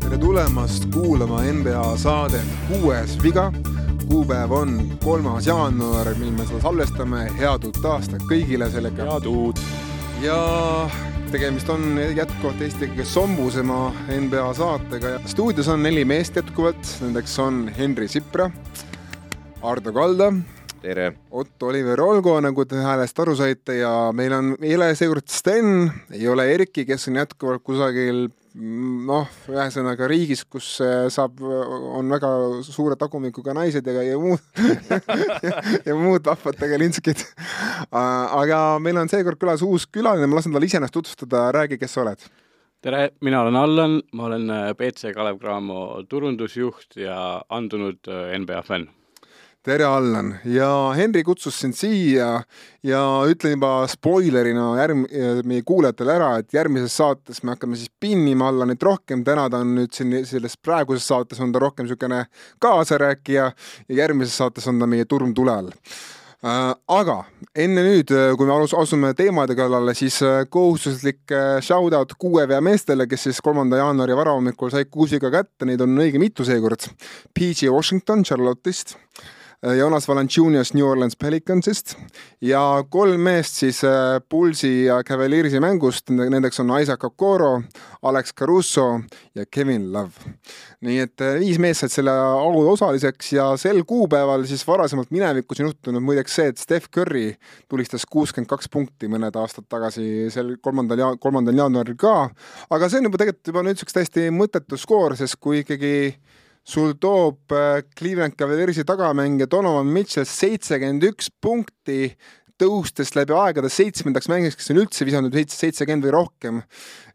tere tulemast kuulama NBA saadet Kuues viga. kuupäev on kolmas jaanuar, mil me seda salvestame. head uut aastat kõigile sellega. head uut. ja tegemist on jätkuvalt Eesti kõige sombusema NBA saatega ja stuudios on neli meest jätkuvalt, nendeks on Henri Sipra, Ardo Kalda tere! Otto Oliver Olgo, nagu te häälest aru saite ja meil on, ei ole seekord Sten, ei ole Erki, kes on jätkuvalt kusagil noh, ühesõnaga riigis, kus äh, saab, on väga suure tagumikuga naised ja, ja muud ja, muud vahvad tegelinskid. aga meil on seekord külas uus külaline, ma lasen tal ise ennast tutvustada, räägi, kes sa oled tere, mina olen Allan, ma olen BC äh, Kalev Cramo turundusjuht ja andunud äh, NBA fänn tere, Allan. Ja Henri kutsus sind siia ja ütlen juba spoilerina järg-, meie kuulajatele ära, et järgmises saates me hakkame siis pinnima Allanit rohkem, täna ta on nüüd siin selles praeguses saates on ta rohkem niisugune kaasarääkija ja järgmises saates on ta meie turm tule all. Äh, aga enne nüüd, kui me alus, asume teemade kallale, siis äh, kohustuslik äh, shout-out kuue vea meestele, kes siis kolmanda jaanuari varahommikul said kuusiga kätte, neid on õige mitu seekord. PG Washington Charlotte'ist Jonas Valanciunias New Orleans Pelicansist. Ja kolm meest siis Pulsi äh, ja Cavaliersi mängust, nendeks on Isaac Okoro, Alex Caruso ja Kevin Love. nii et äh, viis meest said selle au osaliseks ja sel kuupäeval siis varasemalt minevikus on juhtunud muideks see, et Steph Curry tulistas kuuskümmend kaks punkti mõned aastad tagasi sel kolmandal ja kolmandal jaanuaril ka, aga see on juba tegelikult juba nüüdseks täiesti mõttetu skoor, sest kui ikkagi sul toob äh, Cleveland Cavaliersi tagamängija Donovan Mitchell seitsekümmend üks punkti tõustes läbi aegade seitsmendaks mängiks, kes on üldse visanud seitsekümmend või rohkem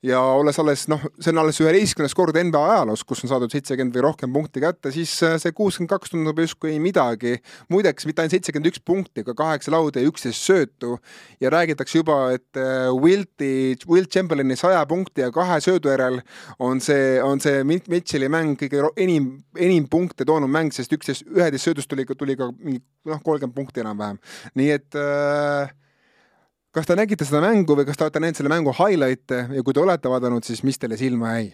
ja olles alles noh, see on alles üheteistkümnes kord NBA ajaloos, kus on saadud seitsekümmend või rohkem punkti kätte, siis äh, see kuuskümmend kaks tundub justkui midagi. muideks mitte ainult seitsekümmend üks punkti, aga kaheksa lauda ja üksteist söötu ja räägitakse juba, et äh, Wilti, Wilt Chamberlaini saja punkti ja kahe söödu järel on see, on see Mitchell'i mäng kõige enim, enim punkte toonud mäng, sest üksteist, üheteist söödust tuli, tuli ka mingi noh, kolmkümmend punkti enam-vähem. nii et äh, kas te nägite seda mängu või kas te olete näinud selle mängu highlight'e ja kui te olete vaadanud, siis mis teile silma jäi?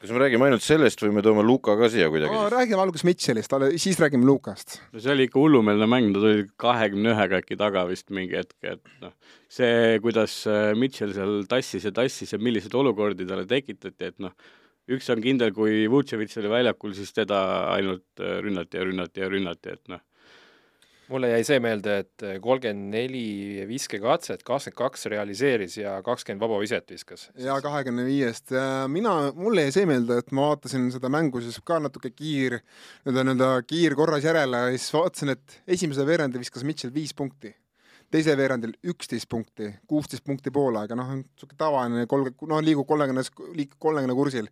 kas me räägime ainult sellest või me toome Luka ka siia kuidagi no,? räägime alguses Mitchellist, siis räägime Lukast. no see oli ikka hullumeelne mäng, ta tuli kahekümne ühega äkki taga vist mingi hetk, et noh, see, kuidas äh, Mitchell seal tassis ja tassis ja milliseid olukordi talle tekitati, et noh, üks on kindel, kui Vutševitš oli väljakul, siis teda ainult äh, rünnati ja rünnati ja rünnati, et noh, mulle jäi see meelde, et kolmkümmend neli viskekatset, kakskümmend kaks realiseeris ja kakskümmend vaba viset viskas. ja kahekümne viiest. mina, mulle jäi see meelde, et ma vaatasin seda mängu siis ka natuke kiir, nii-öelda, nii-öelda kiirkorras järele ja siis vaatasin, et esimese veerandi viskas Mitchell viis punkti teisel veerandil üksteist punkti, kuusteist punkti poolaega, noh, niisugune tavaline kolm, noh, liigub kolmekümnes, liigub kolmekümne kursil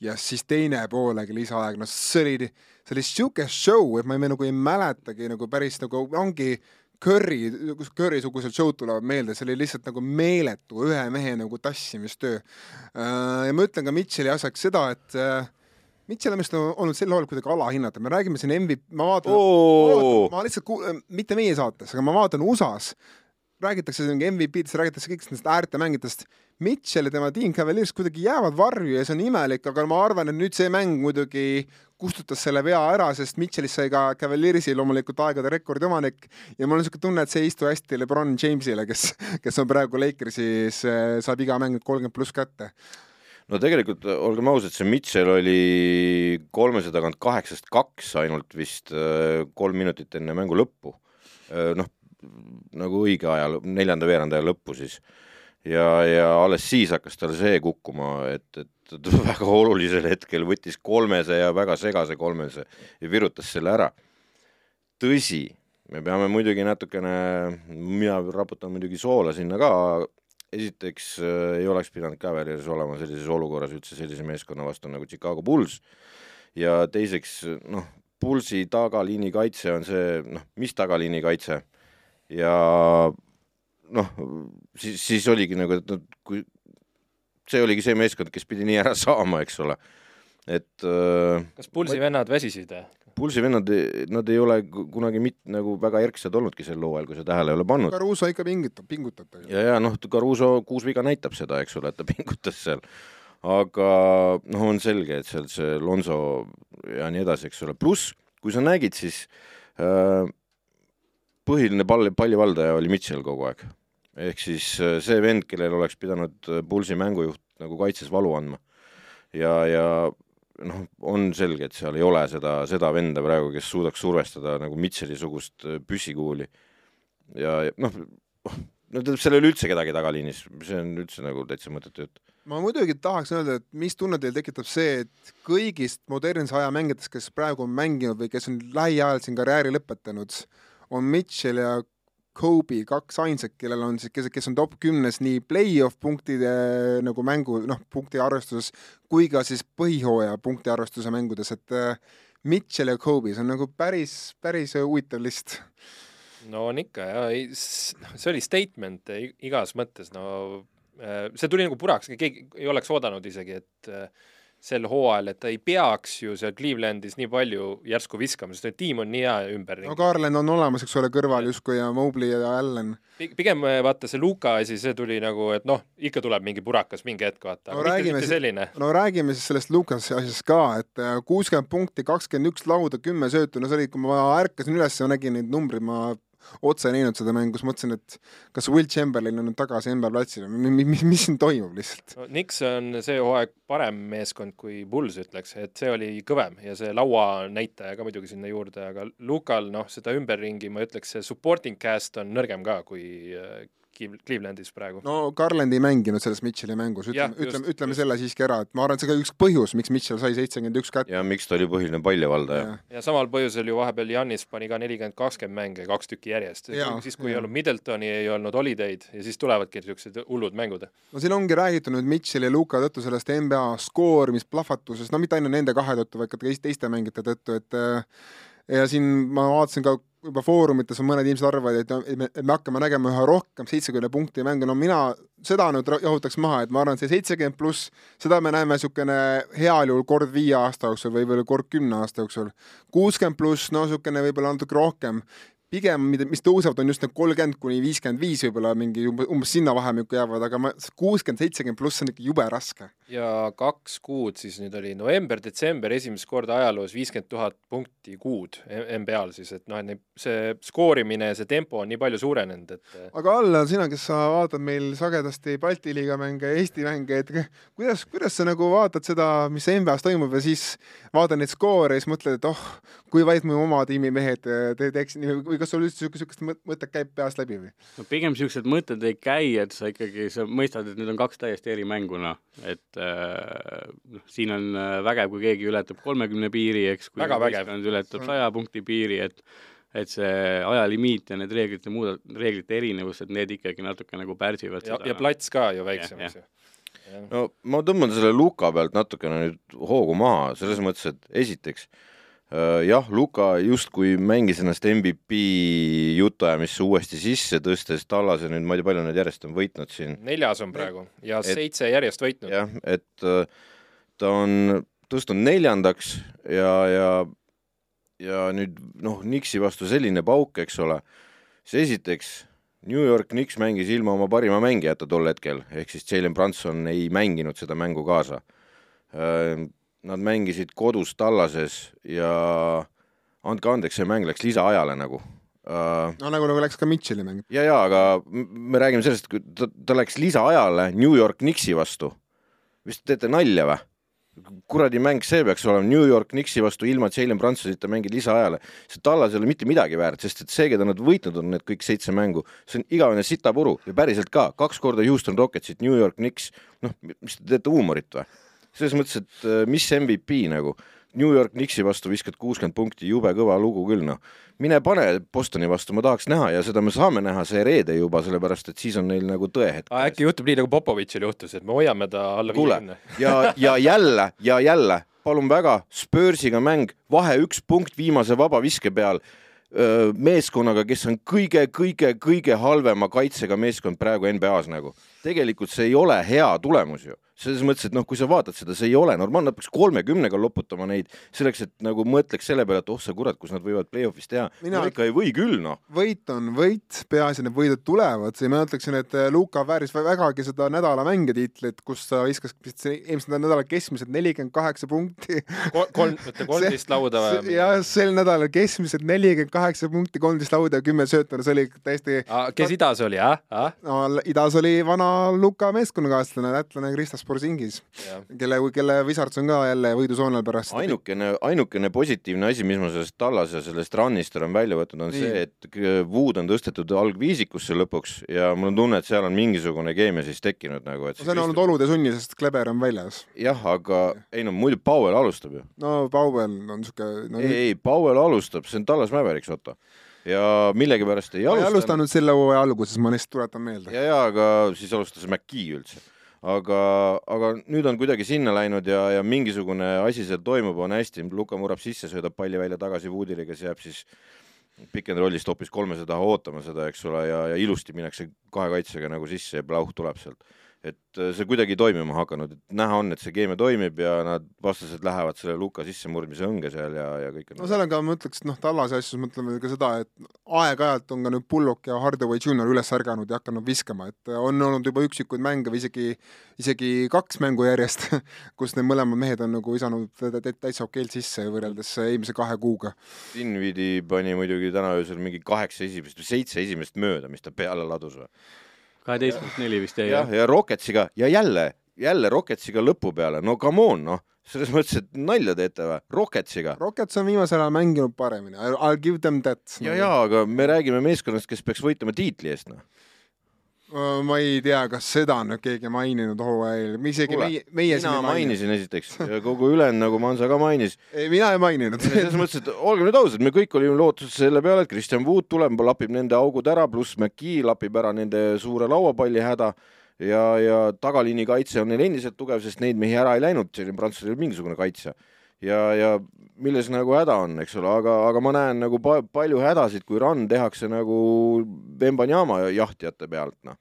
ja siis teine poolega lisaaeg, no see oli, see oli sihuke show, et ma ei, nagu ei mäletagi nagu päris nagu ongi Curry, Curry-sugused show'd tulevad meelde, see oli lihtsalt nagu meeletu ühe mehe nagu tassimistöö. Äh, ja ma ütlen ka Mitchell'i asjaks seda, et äh, Mitchell on vist olnud sel hooajal kuidagi alahinnata, me räägime siin MVP, ma vaatan oh., ma lihtsalt kuul-, mitte meie saates, aga ma vaatan USA-s, räägitakse MVP-dest, räägitakse kõigist nendest äärtemängijatest Mitchell ja tema Dean Cavaliers kuidagi jäävad varju ja see on imelik, aga ma arvan, et nüüd see mäng muidugi kustutas selle vea ära, sest Mitchellist sai ka Cavaliersi loomulikult aegade rekordi omanik. Ja mul on niisugune tunne, et see ei istu hästi Lebron Jamesile, kes, kes on praegu Lakersis, saab iga mäng kolmkümmend pluss kätte. No tegelikult olgem ausad, see Mitchell oli kolmese tagant kaheksast kaks ainult vist äh, kolm minutit enne mängu lõppu. Noh, nagu õige aja, neljanda veerandaja lõppu siis. Ja, ja alles siis hakkas tal see kukkuma, et, et väga olulisel hetkel võttis kolmese ja väga segase kolmese ja virutas selle ära. tõsi, me peame muidugi natukene, mina raputan muidugi soola sinna ka, esiteks äh, ei oleks pidanud Cavaliers olema sellises olukorras üldse sellise meeskonna vastu nagu Chicago Bulls. Ja teiseks noh, Bullsi tagaliini kaitse on see, noh, mis tagaliini kaitse ja noh, siis, siis oligi nagu, et noh, kui see oligi see meeskond, kes pidi nii ära saama, eks ole, et äh, kas Pulsi vennad väsisid või? Pulsi vennad, nad ei ole ku- kunagi mit- nagu väga erksad olnudki sel hooajal, kui sa tähele ei ole pannud. Caruso ikka pingutab, pingutab ja, ja noh, Caruso kuus viga näitab seda, eks ole, et ta pingutas seal. aga noh, on selge, et seal see Lonso ja nii edasi, eks ole, pluss kui sa nägid, siis äh, põhiline pall, pallivaldaja oli Mitchell kogu aeg. ehk siis äh, see vend, kellel oleks pidanud äh, Pulsi mängujuht nagu kaitses valu andma. ja, ja noh, on selge, et seal ei ole seda, seda venda praegu, kes suudaks survestada nagu Mitchelli-sugust äh, püssikuuli. ja, ja noh, no tähendab, seal ei ole üldse kedagi tagaliinis, see on üldse nagu täitsa mõttetu jutt. ma muidugi tahaks öelda, et mis tunne teil tekitab see, et kõigist modernse aja mängijatest, kes praegu on mänginud või kes on lähiajal siin karjääri lõpetanud, on Mitchell ja Kobe kaks ainsat, kellel on siis, kes, kes on top kümnes nii play-off punktide nagu mängu, noh, punkti arvestuses kui ka siis põhihooaja punkti arvestuse mängudes, et äh, Mitchell ja Kobe, see on nagu päris, päris huvitav list. no on ikka ja ei, see oli statement igas mõttes, no äh, see tuli nagu puraks, keegi ei oleks oodanud isegi, et äh, sel hooajal, et ta ei peaks ju seal Clevelandis nii palju järsku viskama, sest et tiim on nii hea ümberringi no Garland on olemas, eks ole, kõrval justkui ja Mobley ja Allan. Pi- pigem äh, vaata see Luka asi, see tuli nagu, et noh, ikka tuleb mingi purakas mingi hetk vaata, No no räägime siis sellest Lukase asjast ka, et äh, kuuskümmend punkti, kakskümmend üks lauda, kümme söötu, no see oli, kui ma ärkasin üles ja nägin neid numbreid, ma otse näinud seda mängu, siis mõtlesin, et kas Will Chamberlain on nüüd tagasi NBA platsil või mis, mis, mis siin toimub lihtsalt. no Knicks on see hooaeg parem meeskond kui Bulls ütleks, et see oli kõvem ja see lauanäitaja ka muidugi sinna juurde, aga Lukal noh, seda ümberringi ma ütleks, see supporting cast on nõrgem ka kui äh, Clevelandis praegu no.. Garland ei mänginud selles Mitchell'i mängus, ütleme, ütleme, ütleme just. selle siiski ära, et ma arvan, et see ka üks põhjus, miks Mitchell sai seitsekümmend üks kätte. ja miks ta oli põhiline pallivaldaja. ja samal põhjusel ju vahepeal Janis pani ka nelikümmend, kakskümmend mänge, kaks tükki järjest. Siis, kui ei jaa. olnud Middletoni, ei olnud Holiday'd ja siis tulevadki niisugused hullud mängud. no siin ongi räägitud nüüd Mitchell'i ja Luka tõttu sellest NBA skoorimisplahvatusest, no mitte ainult nende kahe tõttu, vaid ka teist- teiste mängijate tõttu, et äh, ja siin ma vaatasin ka juba foorumites on mõned inimesed arvavad, et et me, et me hakkame nägema üha rohkem seitsekümne punkti mänge, no mina seda nüüd jahutaks maha, et ma arvan, et see seitsekümmend pluss, seda me näeme niisugune heal juhul kord viie aasta jooksul või võib-olla kord kümne aasta jooksul. kuuskümmend pluss, no niisugune võib-olla natuke rohkem pigem, mis tõusevad, on just need kolmkümmend kuni viiskümmend viis võib-olla mingi umbes sinna vahemikku jäävad, aga ma, kuuskümmend, seitsekümmend pluss on ikka jube raske. Ja kaks kuud siis nüüd oli november-detsember esimest korda ajaloos viiskümmend tuhat punkti kuud NBA-l siis, et noh, et neid- see skoorimine ja see tempo on nii palju suurenenud, et äh, aga Allar, sina, kes sa vaatad meil sagedasti Balti liiga mänge, Eesti mänge, et kuidas, kuidas sa nagu vaatad seda, mis NBA-s toimub ja siis vaatad neid skoore ja siis mõtled, et oh, kui vaid mu oma tiimi mehed eh, te teeksid nii või kas sul üldse niisugust mõt- mõtet käib peast läbi või? no pigem niisugused mõtted ei käi, et sa ikkagi, sa mõistad, et need on kaks täiesti eri mängu, noh, et noh, siin on äh, vägev, kui keegi ületab kolmekümne piiri, eks, kui võistkond ületab saja punkti piiri, et et see ajalimiit ja need reeglite muuda-, reeglite erinevused, need ikkagi natuke nagu pärsivad ja, seda ja plats ka ju väiksem, eks ju. no ma tõmban selle Luka pealt natukene nüüd hoogu maha, selles mõttes, et esiteks äh, jah, Luka justkui mängis ennast MVP jutuajamisse uuesti sisse, tõstes Tallase nüüd, ma ei tea, palju nad järjest on võitnud siin, neljas on praegu ja Et- seitse järjest võitnud. jah, et äh, ta on tõstnud neljandaks ja, ja ja nüüd noh, Nixi vastu selline pauk, eks ole, siis esiteks New York Knicks mängis ilma oma parima mängijata tol hetkel, ehk siis Jalen Branson ei mänginud seda mängu kaasa. Nad mängisid kodus Tallases ja andke andeks, see mäng läks lisaajale nagu uh,. no nagu, nagu läks ka Mitchell'i mäng. ja, ja aga me räägime sellest, kui ta, ta läks lisaajale New York Knicksi vastu. mis te teete nalja või? kuradi mäng see peaks olema New York Knicksi vastu ilma Jalen Brunsonita mängid lisaajale. see tallas ei ole mitte midagi väärt, sest et see, keda nad võitnud on, need kõik seitse mängu, see on igavene sitapuru ja päriselt ka, kaks korda Houston Rocketsit, New York Knicks, noh, mis te teete huumorit või? Selles mõttes, et äh, mis MVP nagu, New York Knicksi vastu viskad kuuskümmend punkti, jube kõva lugu küll noh. mine pane Bostoni vastu, ma tahaks näha ja seda me saame näha see reede juba, sellepärast et siis on neil nagu tõehetk. äkki juhtub nii nagu Popovitšil juhtus, et me hoiame ta alla viiekümne. ja, ja jälle ja jälle, palun väga, Spursiga mäng, vahe üks punkt viimase vabaviske peal meeskonnaga, kes on kõige-kõige-kõige halvema kaitsega meeskond praegu NBA-s nagu. tegelikult see ei ole hea tulemus ju, selles mõttes, et noh, kui sa vaatad seda, see ei ole normaalne, nad peaks kolmekümnega loputama neid selleks, et nagu mõtleks selle peale, et oh sa kurat, kus nad võivad play-off'is teha Mina- no ikka ei või küll noh võit on võit, peaasi, need võidud tulevad ja ma ütleksin, et äh, Luka vääris vä- vägagi seda nädala mängija tiitlit, kus ta viskas vist see eelmise nädala keskmiselt nelikümmend kaheksa punkti. kolm, ütle kolmteist lauda või? jah, sel nädalal keskmiselt nelikümmend kaheksa punkti, kolmteist lauda ja kümme sööta, no see oli täiesti kes idas oli, ah, ah? no idas oli vana Luka meeskonnakaaslane, lätlane Kristas Porzingis, kelle, kelle Wizards on ka jälle võidusoonel pärast. ainukene, ainukene positiivne asi, mis ma sellest Tallase sellest run'ist olen välja võtnud, on Nii. see, et Wood on tõstetud algviisikusse lõpuks ja mul on tunne, et seal on mingisugune keemia siis tekkinud nagu, et see on olnud olude sunni, sest Kleber on väljas. jah, aga ei no muidu Powell alustab ju no Powell on siuke no,, ei, ei Powell alustab, see on Tallas Mavericks, oota. ja millegipärast ei ma ei alustanud. alustanud selle hooaja alguses, ma lihtsalt tuletan meelde. ja, ja aga siis alustas McKee üldse. aga, aga nüüd on kuidagi sinna läinud ja, ja mingisugune asi seal toimub, on hästi, Luka murrab sisse, söödab palli välja tagasi Woodile, kes jääb siis pick and roll'ist hoopis kolmese taha ootama seda, eks ole, ja, ja ilusti minnakse kahe kaitsega nagu sisse ja plauh tuleb sealt. Et äh, see kuidagi toimima hakanud, et näha on, et see keemia toimib ja nad, vastased lähevad selle Luka sissemurdmise õnge seal ja, ja kõik on no seal on ka, ma ütleks, noh, Tallase asjus mõtleme ka seda, et aeg-ajalt on ka nüüd Bullock ja Hardaway Junior üles ärganud ja hakanud viskama, et on olnud juba üksikuid mänge või isegi, isegi kaks mängu järjest, kus need mõlemad mehed on nagu visanud tä- tä- täitsa okeilt sisse võrreldes eelmise kahe kuuga. Dinvidi pani muidugi täna öösel mingi kaheksa esimest või seitse esimest mööda, mis ta peale ladus või? Kaheteistkümnest neli vist jäi, jah ja Rocketsiga ja jälle, jälle Rocketsiga lõpu peale, no come on noh, selles mõttes, et nalja teete või, Rocketsiga. Rockets on viimasel ajal mänginud paremini, I will give them that. ja, ja aga me räägime meeskonnast, kes peaks võitlema tiitli eest noh. Ma ei tea, kas seda on nüüd keegi maininud hooajal, isegi Kuule, meie, meie mina mainisin esiteks ja kogu ülejäänud nagu Mansa ka mainis. ei, mina ei maininud. selles mõttes, et olgem nüüd ausad, me kõik olime lootuses selle peale, et Kristjan Wood tuleb, lapib nende augud ära, pluss McKee lapib ära nende suure lauapalli häda ja, ja tagaliini kaitse on neil endiselt tugev, sest neid mehi ära ei läinud, selline prantsusel ei ole mingisugune kaitse. ja, ja milles nagu häda on, eks ole, aga, aga ma näen nagu pa palju hädasid, kui run tehakse nagu Vembanyama jahtijate pealt, noh.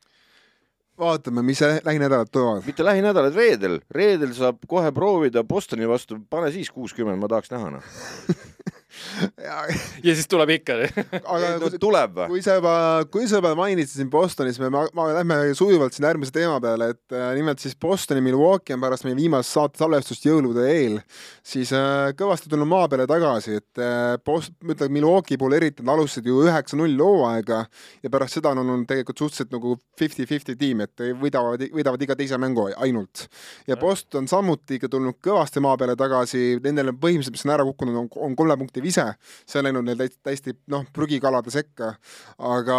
vaatame, mis lä- lähinädalad toovad. mitte lähinädalad, reedel, reedel saab kohe proovida Bostoni vastu, pane siis kuuskümmend, ma tahaks näha, noh. ja siis tuleb ikka. aga no kui, tuleb või? kui sa juba, kui sa juba mainisid siin Bostonis, me, ma lähme sujuvalt siin järgmise teema peale, et äh, nimelt siis Bostoni Milwaukee on pärast meie viimast saate salvestust jõulude eel siis äh, kõvasti tulnud maa peale tagasi, et äh, Bost-, ma ütlen Milwaukee puhul eriti, nad alustasid ju üheksa-null hooaega ja pärast seda on olnud tegelikult suhteliselt nagu fifty-fifty tiim, et võidavad, võidavad iga teise mängu ainult. ja Boston samuti ikka tulnud kõvasti maa peale tagasi, nendel on põhimõtteliselt, mis on ära kukkunud, on, on kolme punkti vise, see on läinud neil täiesti, täiesti noh, prügikalade sekka, aga,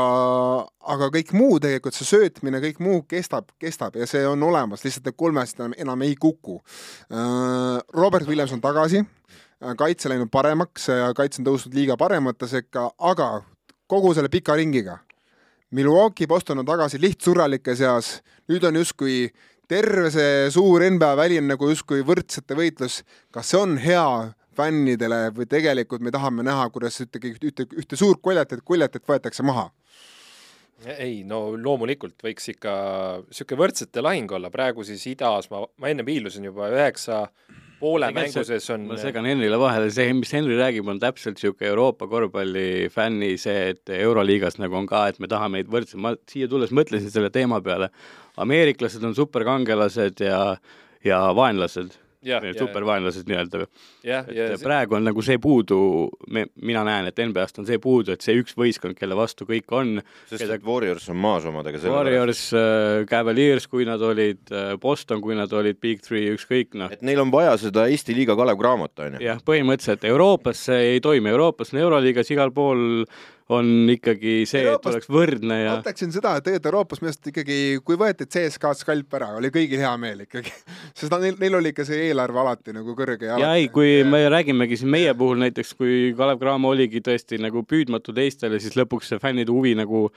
aga kõik muu tegelikult, see söötmine, kõik muu kestab, kestab ja see on olemas, lihtsalt need kolmest enam, enam ei kuku. Robert Williams on tagasi, kaitse läinud paremaks ja kaitse on tõusnud liiga paremate sekka, aga kogu selle pika ringiga. Milwaukee Boston on tagasi lihtsurralike seas, nüüd on justkui terve see suur NBA väli on nagu justkui võrdsete võitlus, kas see on hea fännidele või tegelikult me tahame näha, kuidas ühtegi, ühte, ühte suurt koljatit, koljatit võetakse maha. ei no loomulikult võiks ikka sihuke võrdsete lahing olla, praegu siis idas ma, ma enne piilusin juba üheksa poole mängu sees on ma segan Henrile vahele, see, mis Henri räägib, on täpselt niisugune Euroopa korvpallifänni see, et Euroliigas nagu on ka, et me tahame neid võrdselt, ma siia tulles mõtlesin selle teema peale, ameeriklased on superkangelased ja, ja vaenlased, ja, supervaenlased nii-öelda. Et praegu on nagu see puudu, me, mina näen, et NBA-st on see puudu, et see üks võistkond, kelle vastu kõik on, sest Keda- Warriors on maas omadega selle Warriors äh,, Cavaliers, kui nad olid äh,, Boston, kui nad olid Big Three, ükskõik noh, et neil on vaja seda Eesti liiga Kalev Cramot, onju. jah, põhimõtteliselt Euroopas see ei toimi, Euroopas on Euroliigas igal pool on ikkagi see, et oleks võrdne ja ütleksin seda, et tegelikult Euroopas minu arust ikkagi, kui võeti CSKA-st skalp ära, oli kõigil hea meel ikkagi. sest neil, neil oli ikka see eelarve alati nagu kõrge ja ei, kui me räägimegi siin meie puhul näiteks, kui Kalev Cramo oligi tõesti nagu püüdmatu teistele, siis lõpuks see fännide huvi nagu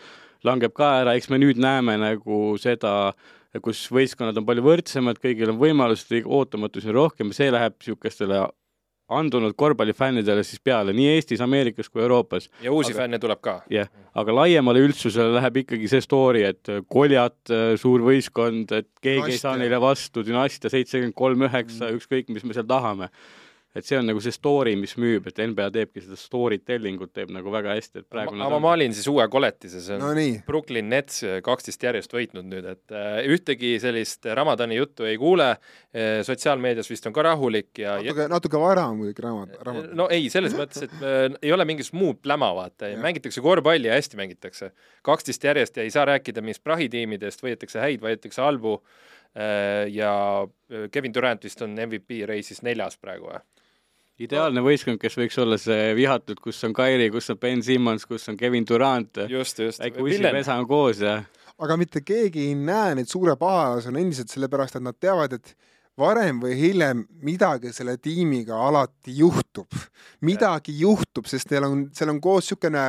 langeb ka ära, eks me nüüd näeme nagu seda, kus võistkonnad on palju võrdsemad, kõigil on võimalused, ootamatusi on rohkem see läheb niisugustele andunud korvpallifännidele siis peale nii Eestis, Ameerikas kui Euroopas. ja uusi aga, fänne tuleb ka. jah yeah., aga laiemale üldsusele läheb ikkagi see story, et koljat, suur võistkond, et keegi Dünastia. ei saa neile vastu, dünastia seitsekümmend kolm, üheksa, mm. ükskõik, mis me seal tahame et see on nagu see story, mis müüb, et NBA teebki seda story telling ut teeb nagu väga hästi, et praegu ma, ma maalin siis uue koletise, see on no nii. Brooklyn Nets kaksteist järjest võitnud nüüd, et äh, ühtegi sellist Ramadani juttu ei kuule äh,, sotsiaalmeedias vist on ka rahulik ja natuke, natuke vara muidugi Ramad-, Ramadan. no ei, selles mõttes, et äh, ei ole mingisugust muud pläma, vaata, mängitakse korvpalli ja hästi mängitakse. kaksteist järjest ja ei saa rääkida mingist prahitiimidest, võetakse häid, võetakse halbu äh, ja äh, Kevin Durant vist on MVP reisis neljas praegu või? Ideaalne võistkond, kes võiks olla see vihatud, kus on Kairi, kus on Ben Simmons, kus on Kevin Durant. väike ussipesa on koos ja. aga mitte keegi ei näe neid suure pahalasena endiselt sellepärast, et nad teavad, et varem või hiljem midagi selle tiimiga alati juhtub. midagi juhtub, sest neil on, seal on koos niisugune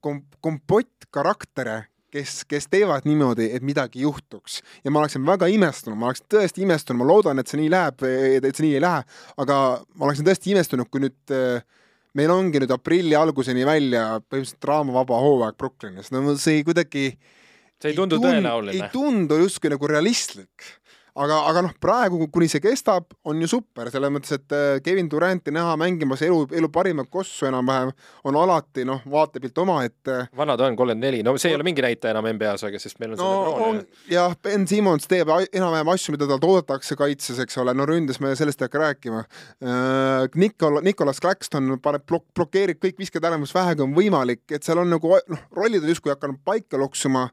kom-, kompott karaktere, kes, kes teevad niimoodi, et midagi juhtuks. ja ma oleksin väga imestunud, ma oleksin tõesti imestunud, ma loodan, et see nii läheb, et see nii ei lähe, aga ma oleksin tõesti imestunud, kui nüüd äh, meil ongi nüüd aprilli alguseni välja põhimõtteliselt draamavaba hooaeg Brooklynis, no see kuidagi see ei tundu tõenäoline. ei tundu justkui nagu realistlik aga, aga noh, praegu, kuni see kestab, on ju super, selles mõttes, et äh, Kevin Duranti näha mängimas elu, elu parimat kossu enam-vähem on alati noh, vaatepilt omaette. vana ta on, kolmkümmend neli, no see ei ole mingi näitaja enam NBA-s, aga sest meil on no, on, jah, Ben Simmons teeb enam-vähem asju, mida talt oodatakse kaitses, eks ole, no ründes me sellest ei hakka rääkima. Äh, Nikol-, Nicolas Claxton paneb blok-, blokeerib kõik visked ära, mis vähegi on võimalik, et seal on nagu noh, rollid on justkui hakanud paika loksuma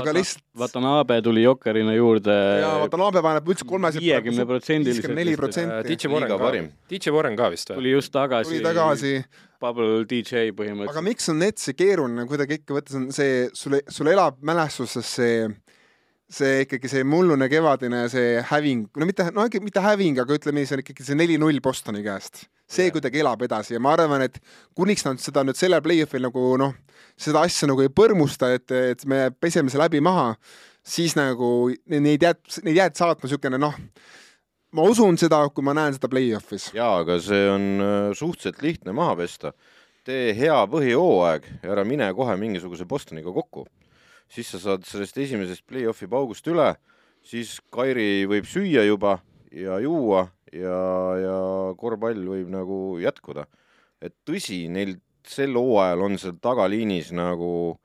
aga lihtsalt. Watanabe tuli jokkerina juurde. jaa, Watanabe paneb üldse kolmeselt. viiekümne protsendiliselt. viiskümmend neli protsenti. DJ Warren ka, DJ Warren ka vist või? tuli just tagasi. tuli tagasi. Bubble DJ põhimõtteliselt. aga miks on Netsi keeruline kuidagi ikka võtta, see on see, sul, sul elab mälestuses see see ikkagi see mullune kevadine see häving, no mitte, no mitte häving, aga ütleme, see on ikkagi see neli-null Bostoni käest. see yeah. kuidagi elab edasi ja ma arvan, et kuniks nad seda nüüd sellel play-off'il nagu noh, seda asja nagu ei põrmusta, et, et me peseme see läbi maha, siis nagu neid jääd, neid jääd saatma niisugune noh, ma usun seda, kui ma näen seda play-off'is. jaa, aga see on äh, suhteliselt lihtne maha pesta. tee hea põhihooaeg ja ära mine kohe mingisuguse Bostoniga kokku siis sa saad sellest esimesest play-off'i paugust üle, siis Kairi võib süüa juba ja juua ja, ja korvpall võib nagu jätkuda. et tõsi, neil sel hooajal on seal tagaliinis nagu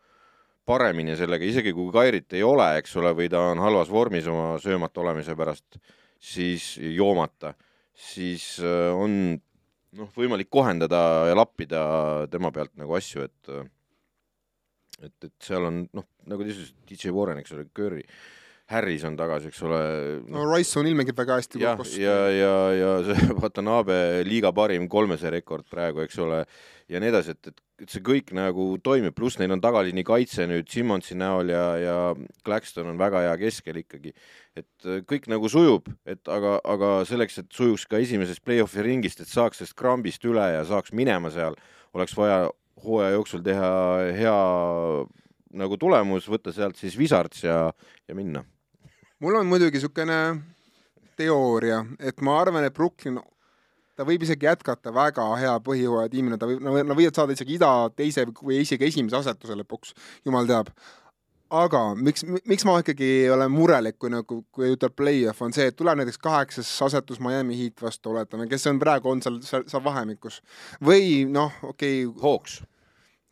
paremini sellega, isegi kui Kairit ei ole, eks ole, või ta on halvas vormis oma söömata olemise pärast, siis joomata, siis äh, on noh, võimalik kohendada ja lappida tema pealt nagu asju, et et, et seal on noh, nagu ta ütles, DJ Warren, eks ole, Curry, Harris on tagasi, eks ole no,. no Riceon ilmekib väga hästi. ja, ja, ja, ja see Watanabe liiga parim kolmese rekord praegu, eks ole, ja nii edasi, et, et, et see kõik nagu toimib, pluss neil on tagaliini kaitse nüüd Simmonsi näol ja, ja Claxton on väga hea keskel ikkagi. et kõik nagu sujub, et aga, aga selleks, et sujuks ka esimesest play-off'i ringist, et saaks sellest krambist üle ja saaks minema seal, oleks vaja hooaja jooksul teha hea nagu tulemus, võtta sealt siis Wizards ja, ja minna. mul on muidugi niisugune teooria, et ma arvan, et Brooklyn, ta võib isegi jätkata väga hea põhjooaja tiimina, ta võib, nad võivad saada isegi ida teise või isegi esimese asetuse lõpuks, jumal teab. Aga miks, miks ma ikkagi olen murelik, kui nagu, kui ütleb play-off, on see, et tuleb näiteks kaheksas asetus Miami Heat vastu, oletame, kes on praegu, on seal, seal, seal vahemikus. või noh, okei okay,. Hawks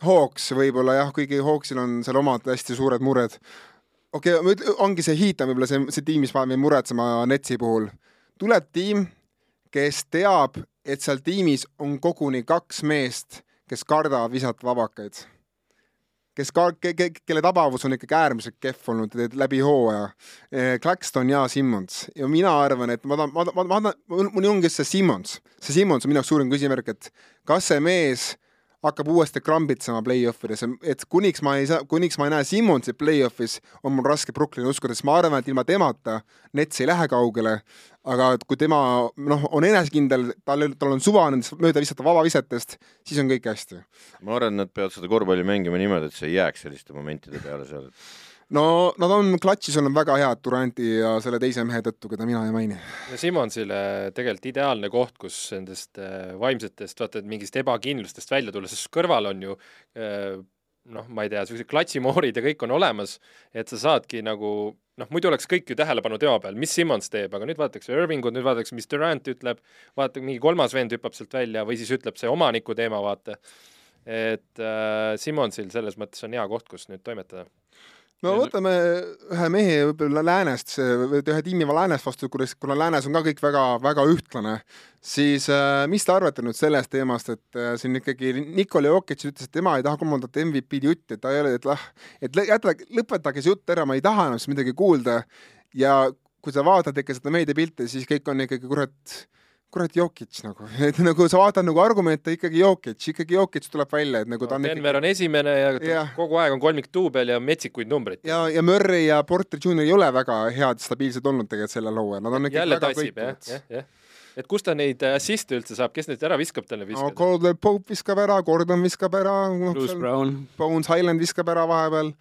Hawks võib-olla jah, kuigi Hawksil on seal omad hästi suured mured. okei okay,, ongi see Heat on võib-olla see, see tiim, mis paneb mind muretsema Netsi puhul. tuleb tiim, kes teab, et seal tiimis on koguni kaks meest, kes kardavad visata vabakaid. Kes ka- ke,, ke, kelle tabavus on ikkagi äärmiselt kehv olnud läbi hooaja. Eh, Claxton ja Simmons ja mina arvan, et ma tahan, ma tahan, ma tahan, mul ongi see Simmons, see Simmons on minu jaoks suurim küsimärk, et kas see mees hakkab uuesti krambitsema play-off ides, et kuniks ma ei saa, kuniks ma ei näe Simmonsi play-off'is, on mul raske Brooklyni uskuda, sest ma arvan, et ilma temata Nets ei lähe kaugele, aga kui tema noh, on enesekindel, tal, tal on suva nendest mööda visata vabavisetest, siis on kõik hästi. ma arvan, et nad peavad seda korvpalli mängima niimoodi, et see ei jääks selliste momentide peale seal no nad on klatšis olnud väga head Duranti ja selle teise mehe tõttu, keda mina ei maini. no Simmonsile tegelikult ideaalne koht, kus nendest äh, vaimsetest, vaata, et mingist ebakindlustest välja tulla, sest kõrval on ju äh, noh, ma ei tea, niisugused klatšimoorid ja kõik on olemas, et sa saadki nagu noh, muidu oleks kõik ju tähelepanu tema peal, mis Simmons teeb, aga nüüd vaadatakse Irvingut, nüüd vaadatakse, mis Durant ütleb, vaata mingi kolmas vend hüppab sealt välja või siis ütleb see omaniku teema, vaata. et äh, Simmonsil selles mõttes on hea koht, kus nüüd toimetada no võtame ühe mehe võib-olla läänest, ühe tiimi läänest vastu, kuidas, kuna läänes on ka kõik väga-väga ühtlane, siis äh, mis te arvate nüüd sellest teemast, et äh, siin ikkagi Nikolai Jokic ütles, et tema ei taha kolmandat MVP-d jutti, et ta ei ole, et lah, et jäta, lõpetage see jutt ära, ma ei taha enam siis midagi kuulda. ja kui sa vaatad ikka seda meediapilti, siis kõik on ikkagi kurat kurat, Jokic nagu, et nagu sa vaatad nagu argumente ikkagi Jokic, ikkagi Jokic tuleb välja, et nagu ta on no, Denver ikkagi... on esimene ja, ja kogu aeg on kolmikduubel ja metsikuid numbreid. ja, ja Murray ja Porter Jr ei ole väga head, stabiilsed olnud tegelikult sellel hooajal, nad on ikkagi jälle tassib, jah, jah, jah. Et kust ta neid assiste üldse saab, kes neid ära viskab talle viskada no,? Caldwell Pope viskab ära, Gordon viskab ära no,, Bruce Brown, Bones Highland viskab ära vahepeal,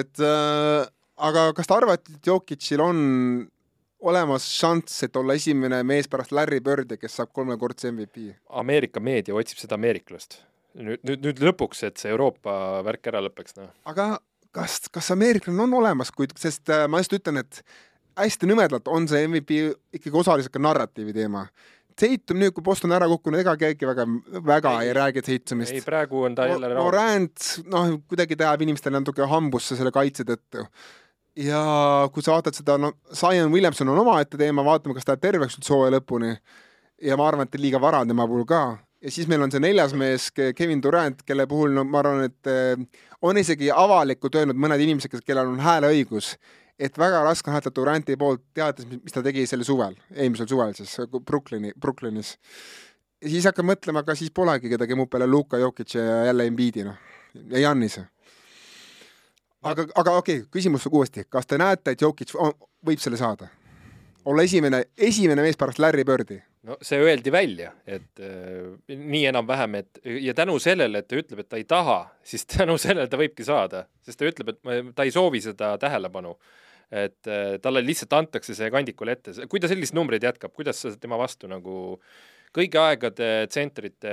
et äh, aga kas te arvate, et Jokicil on olemas šanss, et olla esimene mees pärast Larry Birdi, kes saab kolmekordse MVP? Ameerika meedia otsib seda ameeriklast. nüüd, nüüd, nüüd lõpuks, et see Euroopa värk ära lõpeks, noh. aga kas, kas ameeriklane on olemas, kuid, sest äh, ma just ütlen, et hästi nõmedalt on see MVP ikkagi osaliselt ka narratiivi teema. Tatum nüüd, kui Boston ära kukkunud, ega keegi väga, väga ei, ei räägi Tatumist. ei, praegu on ta jälle rahul. Morant, noh, kuidagi ta jääb inimestele natuke hambusse selle kaitse tõttu ja kui sa vaatad seda, no Zion Williamson on omaette teema, vaatame, kas ta jääb terveks üldse hooaja lõpuni. ja ma arvan, et liiga vara tema puhul ka. ja siis meil on see neljas mees, Kevin Durant, kelle puhul no ma arvan, et eh, on isegi avalikult öelnud mõned inimesed, kellel on hääleõigus, et väga raske on hääletada Duranti poolt, teades, mis ta tegi sel suvel, eelmisel suvel siis Brooklyni, Brooklynis. ja siis hakkad mõtlema, aga siis polegi kedagi muud peale Luka Jokic ja jälle Embiidi, noh, ja Jannis aga, aga okei okay,, küsimus uuesti, kas te näete, et Jokic võib selle saada? olla esimene, esimene mees pärast Larry Birdi? no see öeldi välja, et äh, nii enam-vähem, et ja tänu sellele, et ta ütleb, et ta ei taha, siis tänu sellele ta võibki saada, sest ta ütleb, et ta ei soovi seda tähelepanu. et äh, talle lihtsalt antakse see kandikul ette, kui ta selliseid numbreid jätkab, kuidas sa tema vastu nagu äh, kõigi aegade tsentrite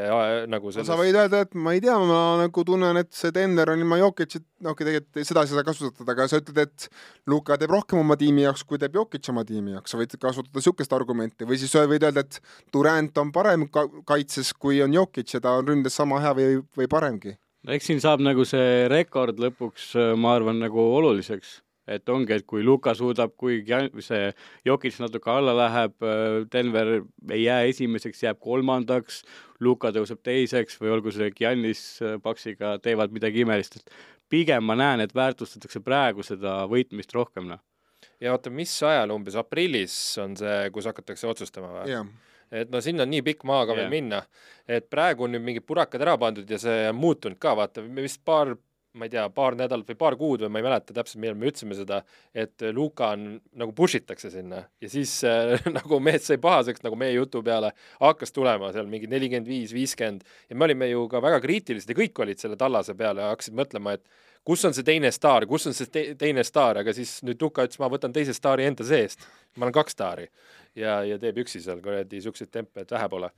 nagu selles... sa võid öelda, et ma ei tea, ma nagu tunnen, et see Denver on ilma Jokicit, no okei okay,, tegelikult seda ei saa kasutada, aga sa ütled, et Luka teeb rohkem oma tiimi jaoks, kui teeb Jokic oma tiimi jaoks, sa võid kasutada niisugust argumenti või siis võid öelda, et Durant on parem ka kaitses, kui on Jokic ja ta on ründes sama hea või, või paremgi. no eks siin saab nagu see rekord lõpuks, ma arvan, nagu oluliseks et ongi, et kui Luka suudab, kui see Jokic natuke alla läheb, äh, Denver ei jää esimeseks, jääb kolmandaks, Luka tõuseb teiseks või olgu see Giannis äh, Paksiga teevad midagi imelist, et pigem ma näen, et väärtustatakse praegu seda võitmist rohkem, noh. ja oota, mis ajal umbes, aprillis on see, kus hakatakse otsustama või yeah.? et no sinna on nii pikk maa ka yeah. veel minna, et praegu on nüüd mingid purakad ära pandud ja see on muutunud ka, vaata, me vist paar ma ei tea, paar nädalat või paar kuud või ma ei mäleta täpselt, millal me ütlesime seda, et Luka on, nagu push itakse sinna ja siis äh, nagu mees sai pahaseks nagu meie jutu peale, hakkas tulema seal mingi nelikümmend viis, viiskümmend ja me olime ju ka väga kriitilised ja kõik olid selle tallase peale ja hakkasid mõtlema, et kus on see teine staar, kus on see te teine staar, aga siis nüüd Luka ütles, ma võtan teise staari enda seest. ma olen kaks staari ja, ja teeb üksi seal kuradi siukseid tempe, et vähe pole.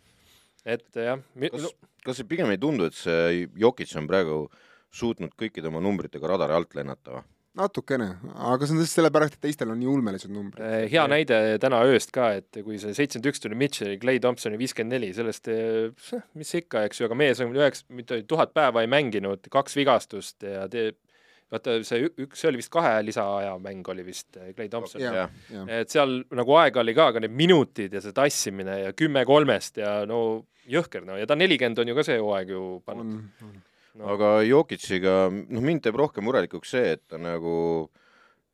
et jah. kas, kas see pigem ei tundu, et see Jokic on praegu äh, suutnud kõikide oma numbritega radari alt lennata või? natukene, aga see on lihtsalt sellepärast, et teistel on nii ulmelised numbrid. Eh, hea näide täna ööst ka, et kui see seitsekümmend üks tuli Mitchell'i, Clay Thompsoni viiskümmend neli, sellest eh, mis ikka, eks ju, aga mees on üheks, mitte tuhat päeva ei mänginud, kaks vigastust ja teeb vaata see üks, see oli vist kahe lisaaja mäng oli vist eh, Clay Thompson yeah,. Yeah. et seal nagu aega oli ka, aga need minutid ja see tassimine ja kümme kolmest ja no jõhker, no ja ta nelikümmend on ju ka see hooaeg ju pannud no.. aga Jokiciga, noh, mind teeb rohkem murelikuks see, et ta nagu,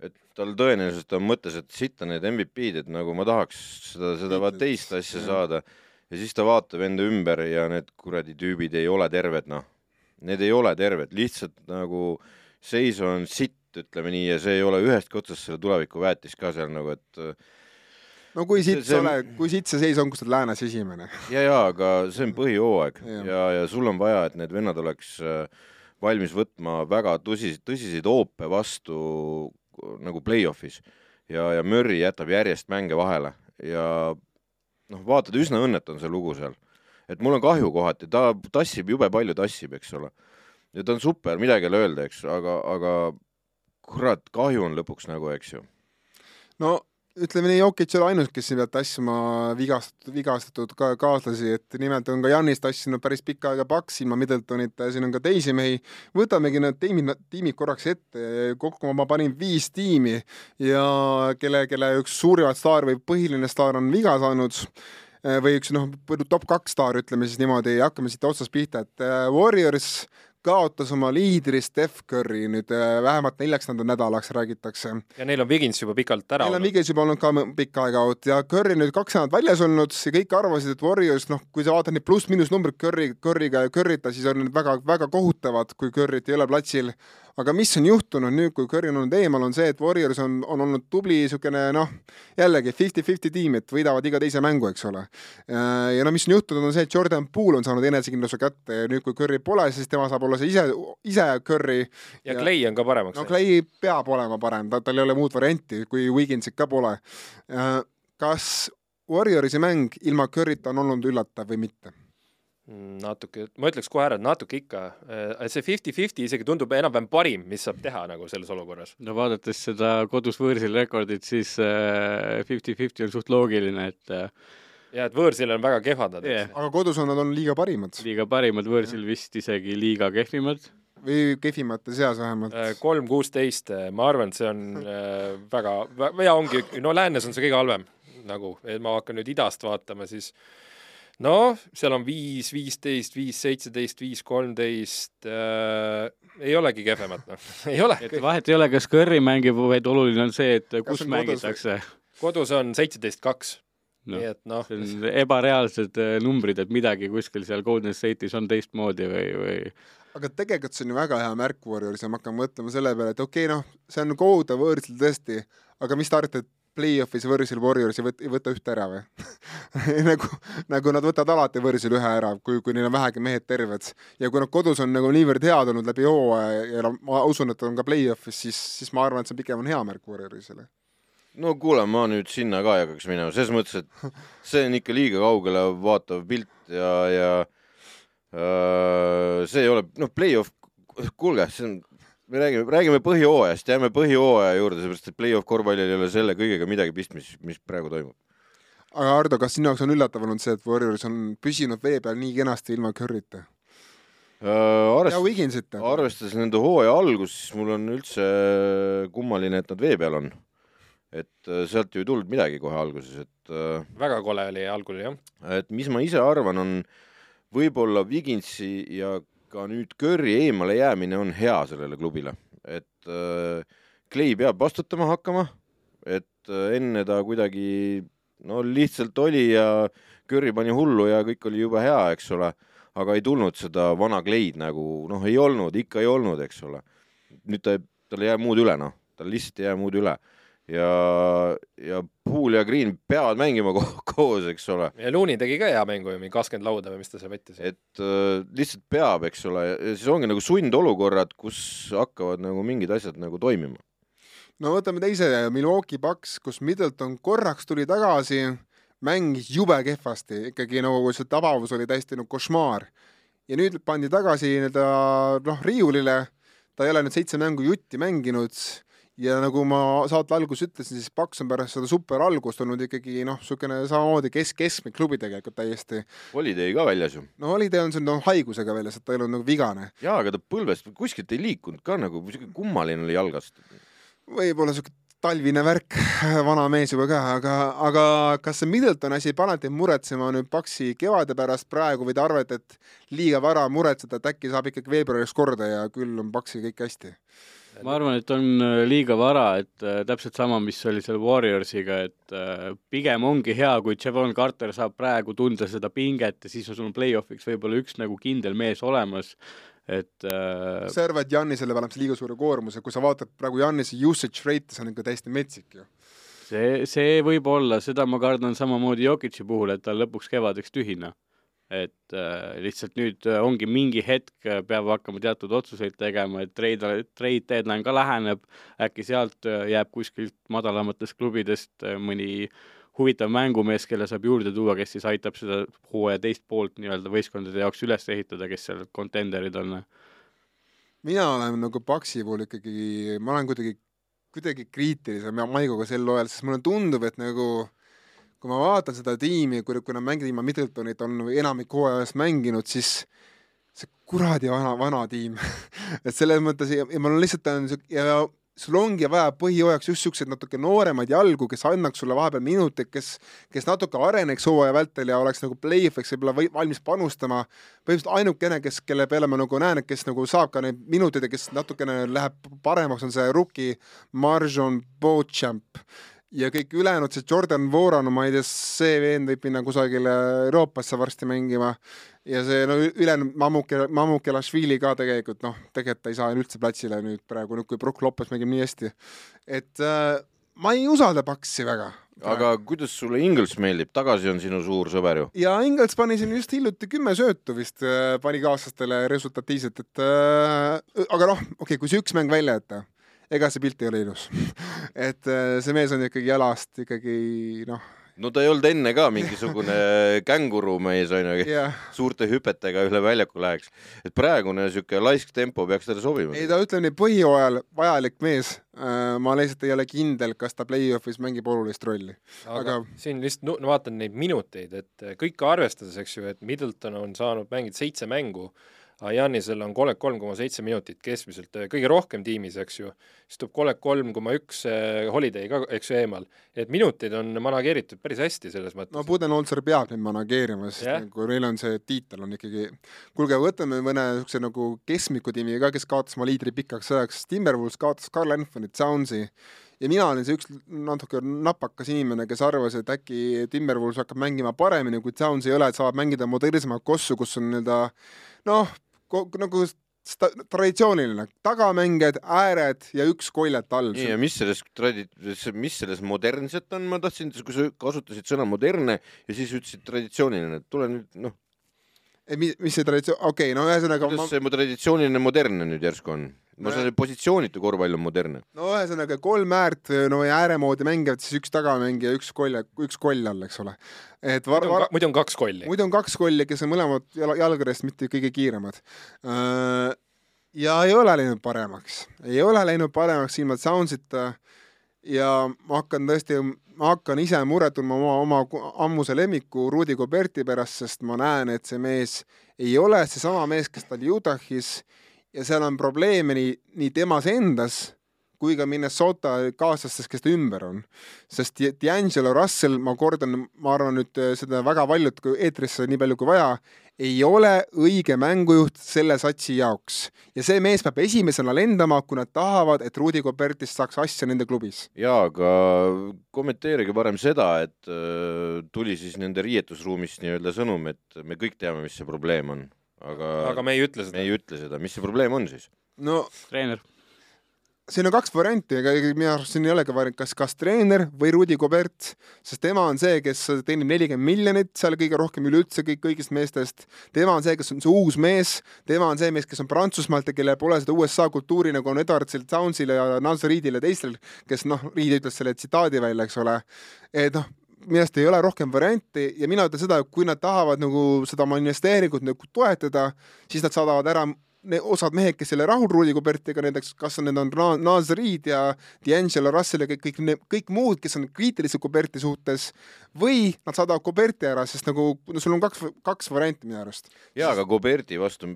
et tal tõenäoliselt on mõttes, et sitta need MVP-d, et nagu ma tahaks seda, seda vaat teist asja saada. Ja siis ta vaatab enda ümber ja need kuradi tüübid ei ole terved, noh. Need ei ole terved, lihtsalt nagu seis on sitt, ütleme nii, ja see ei ole ühestki otsast selle tuleviku väetis ka seal nagu, et no kui siit see, see ole, kui siit see seis on, kus sa oled läänes esimene. ja, ja aga see on põhijooaeg ja, ja, ja sul on vaja, et need vennad oleks äh, valmis võtma väga tõsiseid, tõsiseid hoope vastu nagu play-off'is ja, ja Murry jätab järjest mänge vahele ja noh, vaatad, üsna õnnetu on see lugu seal. et mul on kahju kohati, ta tassib jube palju, tassib, eks ole. ja ta on super, midagi ei ole öelda, eks, aga, aga kurat, kahju on lõpuks nagu, eks ju. no ütleme nii, Jokic ei ole ainus, kes siin peab tassima vigastatud, vigastatud ka kaaslasi, et nimelt on ka Janis tassinud päris pikka aega paks ilma Middletonita ja siin on ka teisi mehi. võtamegi need tiimid, tiimid korraks ette, kokku ma panin viis tiimi ja kelle, kelle üks suurimaid staar või põhiline staar on viga saanud või üks noh, top kaks staar, ütleme siis niimoodi, hakkame siit otsast pihta, et äh, Warriors kaotas oma liidri Steph Curry nüüd äh, vähemalt neljaks nädalaks, räägitakse. ja neil on Wiggins juba pikalt ära olnud. Neil on Wiggins juba olnud ka pikka aega out ja Curry nüüd kaks nädalat väljas olnud ja kõik arvasid, et Warriors, noh, kui sa vaatad neid pluss-miinus numbreid Curry, Curry'ga ja Curry'ta, siis on need väga-väga kohutavad, kui Curry't ei ole platsil aga mis on juhtunud nüüd, kui Curry on olnud eemal, on see, et Warriors on, on olnud tubli niisugune noh, jällegi fifty-fifty tiim, et võidavad iga teise mängu, eks ole. ja no mis on juhtunud, on see, et Jordan Poole on saanud enesekindluse kätte ja nüüd, kui Curry pole, siis tema saab olla see ise, ise Curry. ja, ja Clay on ka paremaks. no Clay peab olema parem, ta, tal ei ole muud varianti, kui Wigginsit ka pole. kas Warriorsi mäng ilma Curryta on olnud üllatav või mitte? Mm, natuke, ma ütleks kohe ära, et natuke ikka, äh, see fifty-fifty isegi tundub enam-vähem parim, mis saab teha nagu selles olukorras. no vaadates seda kodus võõrsil rekordit, siis fifty-fifty äh, on suht loogiline, et äh, ja et võõrsil on väga kehvad nad yeah.. aga kodus on nad on liiga parimad. liiga parimad, võõrsil yeah. vist isegi liiga kehvimad. või kehvimate seas vähemalt. kolm kuusteist, ma arvan, et see on väga, ja ongi, no läänes on see kõige halvem nagu, et ma hakkan nüüd idast vaatama, siis noh, seal on viis, viisteist, viis, seitseteist, viis, kolmteist äh,, ei olegi kehvemat, noh, ei ole. et vahet ei ole, kas Curry mängib, vaid oluline on see, et kus mängitakse. kodus on seitseteist, kaks no,. nii et noh. see on ebareaalsed äh, numbrid, et midagi kuskil seal Golden State'is on teistmoodi või, või aga tegelikult see on ju väga hea märk Warriors ja ma hakkan mõtlema selle peale, et okei okay,, noh, see on kohutav võõrsil tõesti, aga mis te arvate, et play-off'is võõrsil Warriors ei võta, ei võta ühte ära või? Nagu, nagu nad võtavad alati võõrsil ühe ära, kui, kui neil on vähegi mehed terved. ja kui nad kodus on nagu niivõrd head olnud läbi hooaja ja, ja ma usun, et on ka play-off'is, siis, siis ma arvan, et see pigem on hea märk Warriorsile. No kuule, ma nüüd sinna ka ei hakkaks minema, selles mõttes, et see on ikka liiga kaugele vaatav pilt ja, ja äh, see ei ole, noh, play-off, kuulge, see on me räägime, räägime põhihooajast, jääme põhihooaja juurde, seepärast et play-off korvpallil ei ole selle kõigega midagi pistmist, mis praegu toimub. aga Ardo, kas sinu jaoks on üllatav olnud see, et Warriors on püsinud vee peal nii kenasti ilma Curry'ta uh,? Arvest... arvestades nende hooaja algust, siis mul on üldse kummaline, et nad vee peal on. et äh, sealt ju ei tulnud midagi kohe alguses, et väga kole oli algul, jah. et mis ma ise arvan, on võib-olla Wigginsi ja ka nüüd Curry eemale jäämine on hea sellele klubile, et äh, Clay peab vastutama hakkama, et äh, enne ta kuidagi no lihtsalt oli ja Curry pani hullu ja kõik oli jube hea, eks ole, aga ei tulnud seda vana Clay'd nagu noh, ei olnud, ikka ei olnud, eks ole. nüüd ta, tal ei jää muud üle, noh, tal lihtsalt ei jää muud üle ja, ja Pool ja Green peavad mängima ko koos, eks ole. ja Looney tegi ka hea mängu ju, mingi kakskümmend lauda või mis ta seal võttis. et äh, lihtsalt peab, eks ole, siis ongi nagu sundolukorrad, kus hakkavad nagu mingid asjad nagu toimima. no võtame teise, Milwaukee Bucks, kus Middleton korraks tuli tagasi, mängis jube kehvasti, ikkagi nagu see tabavus oli täiesti nagu košmaar. ja nüüd pandi tagasi nii-öelda noh, riiulile, ta ei ole nüüd seitse mängu jutti mänginud ja nagu ma saate alguses ütlesin, siis Paks on pärast seda super algust olnud ikkagi noh, niisugune samamoodi kesk, keskmik klubi tegelikult täiesti. Holiday ka väljas ju. no Holiday on siin noh, haigusega väljas, et ta ei olnud nagu vigane. jaa, aga ta põlvest kuskilt ei liikunud ka nagu, niisugune kummaline oli jalgast. võib-olla niisugune talvine värk, vana mees juba ka, aga, aga kas see Middleton asi paneb teid muretsema nüüd Paksi kevade pärast praegu või te arvate, et liiga vara muretseda, et äkki saab ikkagi veebruaris korda ja küll on Paksi kõik hästi? Ma arvan, et on äh, liiga vara, et äh, täpselt sama, mis oli seal Warriorsiga, et äh, pigem ongi hea, kui Javon Carter saab praegu tunda seda pinget ja siis on sul play-off'iks võib-olla üks nagu kindel mees olemas, et äh... sa arvad, Jannisele paneb see liiga suure koormuse, kui sa vaatad praegu Jannise usage rate, see on ikka täiesti metsik ju. See, see võib olla, seda ma kardan samamoodi Jokic'i puhul, et ta lõpuks kevadeks tühine et äh, lihtsalt nüüd äh, ongi mingi hetk, äh, peab hakkama teatud otsuseid tegema, et trade, trade deadline ka läheneb, äkki sealt äh, jääb kuskilt madalamatest klubidest mõni huvitav mängumees, kelle saab juurde tuua, kes siis aitab seda hooaja teist poolt nii-öelda võistkondade jaoks üles ehitada, kes seal contender'id on. mina olen nagu Paksi puhul ikkagi, ma olen kuidagi, kuidagi kriitilisem ja Maiguga sel hooajal, sest mulle tundub, et nagu kui ma vaatan seda tiimi, kui, kui nad mängivad ilma Middletonit, on enamik hooajast mänginud, siis see kuradi vana, vana tiim et selles mõttes ja, ja mul on lihtsalt on siuke ja sul ongi vaja põhijooajaks just siukseid natuke nooremaid jalgu, kes annaks sulle vahepeal minuteid, kes, kes natuke areneks hooaja vältel ja oleks nagu play-off'iks võib-olla või valmis panustama. põhimõtteliselt ainukene, kes, kelle peale ma nagu näen, et kes nagu saab ka neid minuteid ja kes natukene läheb paremaks, on see rookie Marjon Beauchamp ja kõik ülejäänud, see Jordan Voran, ma ei tea, see vend võib minna kusagile Euroopasse varsti mängima ja see no ülejäänud Mamuke, Mamukelašvili ka tegelikult noh, tegelikult ta ei saa üldse platsile nüüd praegu, nüüd kui Brook Lopez mängib nii hästi. et äh, ma ei usalda Paksi väga. aga kuidas sulle Ingles meeldib, tagasi on sinu suur sõber ju? ja Ingles pani siin just hiljuti kümme söötu vist äh, pani kaaslastele resultatiivselt, et äh, aga noh, okei okay,, kui see üks mäng välja jätta ega see pilt ei ole ilus et äh, see mees on ikkagi jalast ikkagi noh. no ta ei olnud enne ka mingisugune kängurumees onju yeah., suurte hüpetega üle väljaku läheks. et praegune siuke laisk tempo peaks talle sobima. ei, ta ütleb nii põhijooajal vajalik mees. Äh, ma lihtsalt ei ole kindel, kas ta play-off'is mängib olulist rolli. aga, aga... siin lihtsalt no, vaatan neid minuteid, et kõike arvestades, eks ju, et Middleton on saanud mängida seitse mängu Janisel on kolmkümmend kolm koma seitse minutit keskmiselt, äh, kõige rohkem tiimis, eks ju, siis tuleb kolmkümmend kolm koma üks äh, Holiday ka, eks ju, eemal. et minutid on manageeritud päris hästi selles mõttes. no Budenholzer peab neid manageerima, sest yeah. nagu neil on see tiitel on ikkagi, kuulge, võtame mõne niisuguse nagu keskmiku tiimi ka, kes kaotas oma liidri pikaks ajaks, Timberwolves kaotas Carl Anthony Townsi ja mina olin see üks natuke napakas inimene, kes arvas, et äkki Timberwolves hakkab mängima paremini, kui Towns ei ole, et saab mängida modernsemat kossu, kus on nii-öelda noh, nagu sta-, traditsiooniline, tagamängijad, ääred ja üks kollet all. nii, ja mis selles tradi-, mis selles modernset on, ma tahtsin, kui sa kasutasid sõna modernne ja siis ütlesid traditsiooniline, et tule nüüd noh. mis, mis see traditsioon, okei okay,, no ühesõnaga kuidas ma... see traditsiooniline modernne nüüd järsku on? Ma saan aru, positsioonitu korvpall on modernne. no ühesõnaga kolm äärt, no ääre moodi mängivad, siis üks tagamängija, üks koll, üks koll all, eks ole. et var-, var... muidu on kaks kolli. muidu on kaks kolli, kes on mõlemad jala, jalgadest mitte kõige kiiremad. Äh, ja ei ole läinud paremaks, ei ole läinud paremaks ilma Soundsita ja ma hakkan tõesti, ma hakkan ise muret tundma oma, oma ammuse lemmiku Rudi Goberti pärast, sest ma näen, et see mees ei ole seesama mees, kes ta oli Utah'is ja seal on probleeme nii, nii temas endas kui ka Minnesota kaaslastes, kes ta ümber on. sest D'Angelo Russell, ma kordan, ma arvan nüüd äh, seda väga paljud eetrisse nii palju kui vaja, ei ole õige mängujuht selle satsi jaoks. ja see mees peab esimesena lendama, kui nad tahavad, et Rudi Gobertist saaks asja nende klubis. jaa, aga kommenteerige parem seda, et äh, tuli siis nende riietusruumist nii-öelda sõnum, et me kõik teame, mis see probleem on aga aga me ei ütle seda. me ei ütle seda, mis see probleem on siis? no treener. siin on kaks varianti, ega minu arust siin ei olegi variant, kas, kas treener või Rudi Gobert, sest tema on see, kes teenib nelikümmend miljonit seal kõige rohkem üleüldse kõik, kõigist meestest. tema on see, kes on see uus mees, tema on see mees, kes on Prantsusmaalt ja kellel pole seda USA kultuuri, nagu on Edwardsil, Townsile ja Nancy Reedil ja teistel, kes noh, Reed ütles selle tsitaadi välja, eks ole. et noh arust ei ole rohkem varianti ja mina ütlen seda, et kui nad tahavad nagu seda oma investeeringut nagu toetada, siis nad saadavad ära osad mehed, kes ei ole rahul Rudi Gobertiga, näiteks kas on, need on Naz Reed ja D'Angelo Russell ja kõik, kõik, kõik muud, kes on kriitilised Goberti suhtes, või nad saadavad Goberti ära, sest nagu no sul on kaks, kaks varianti minu arust. jaa, aga Goberti vastu,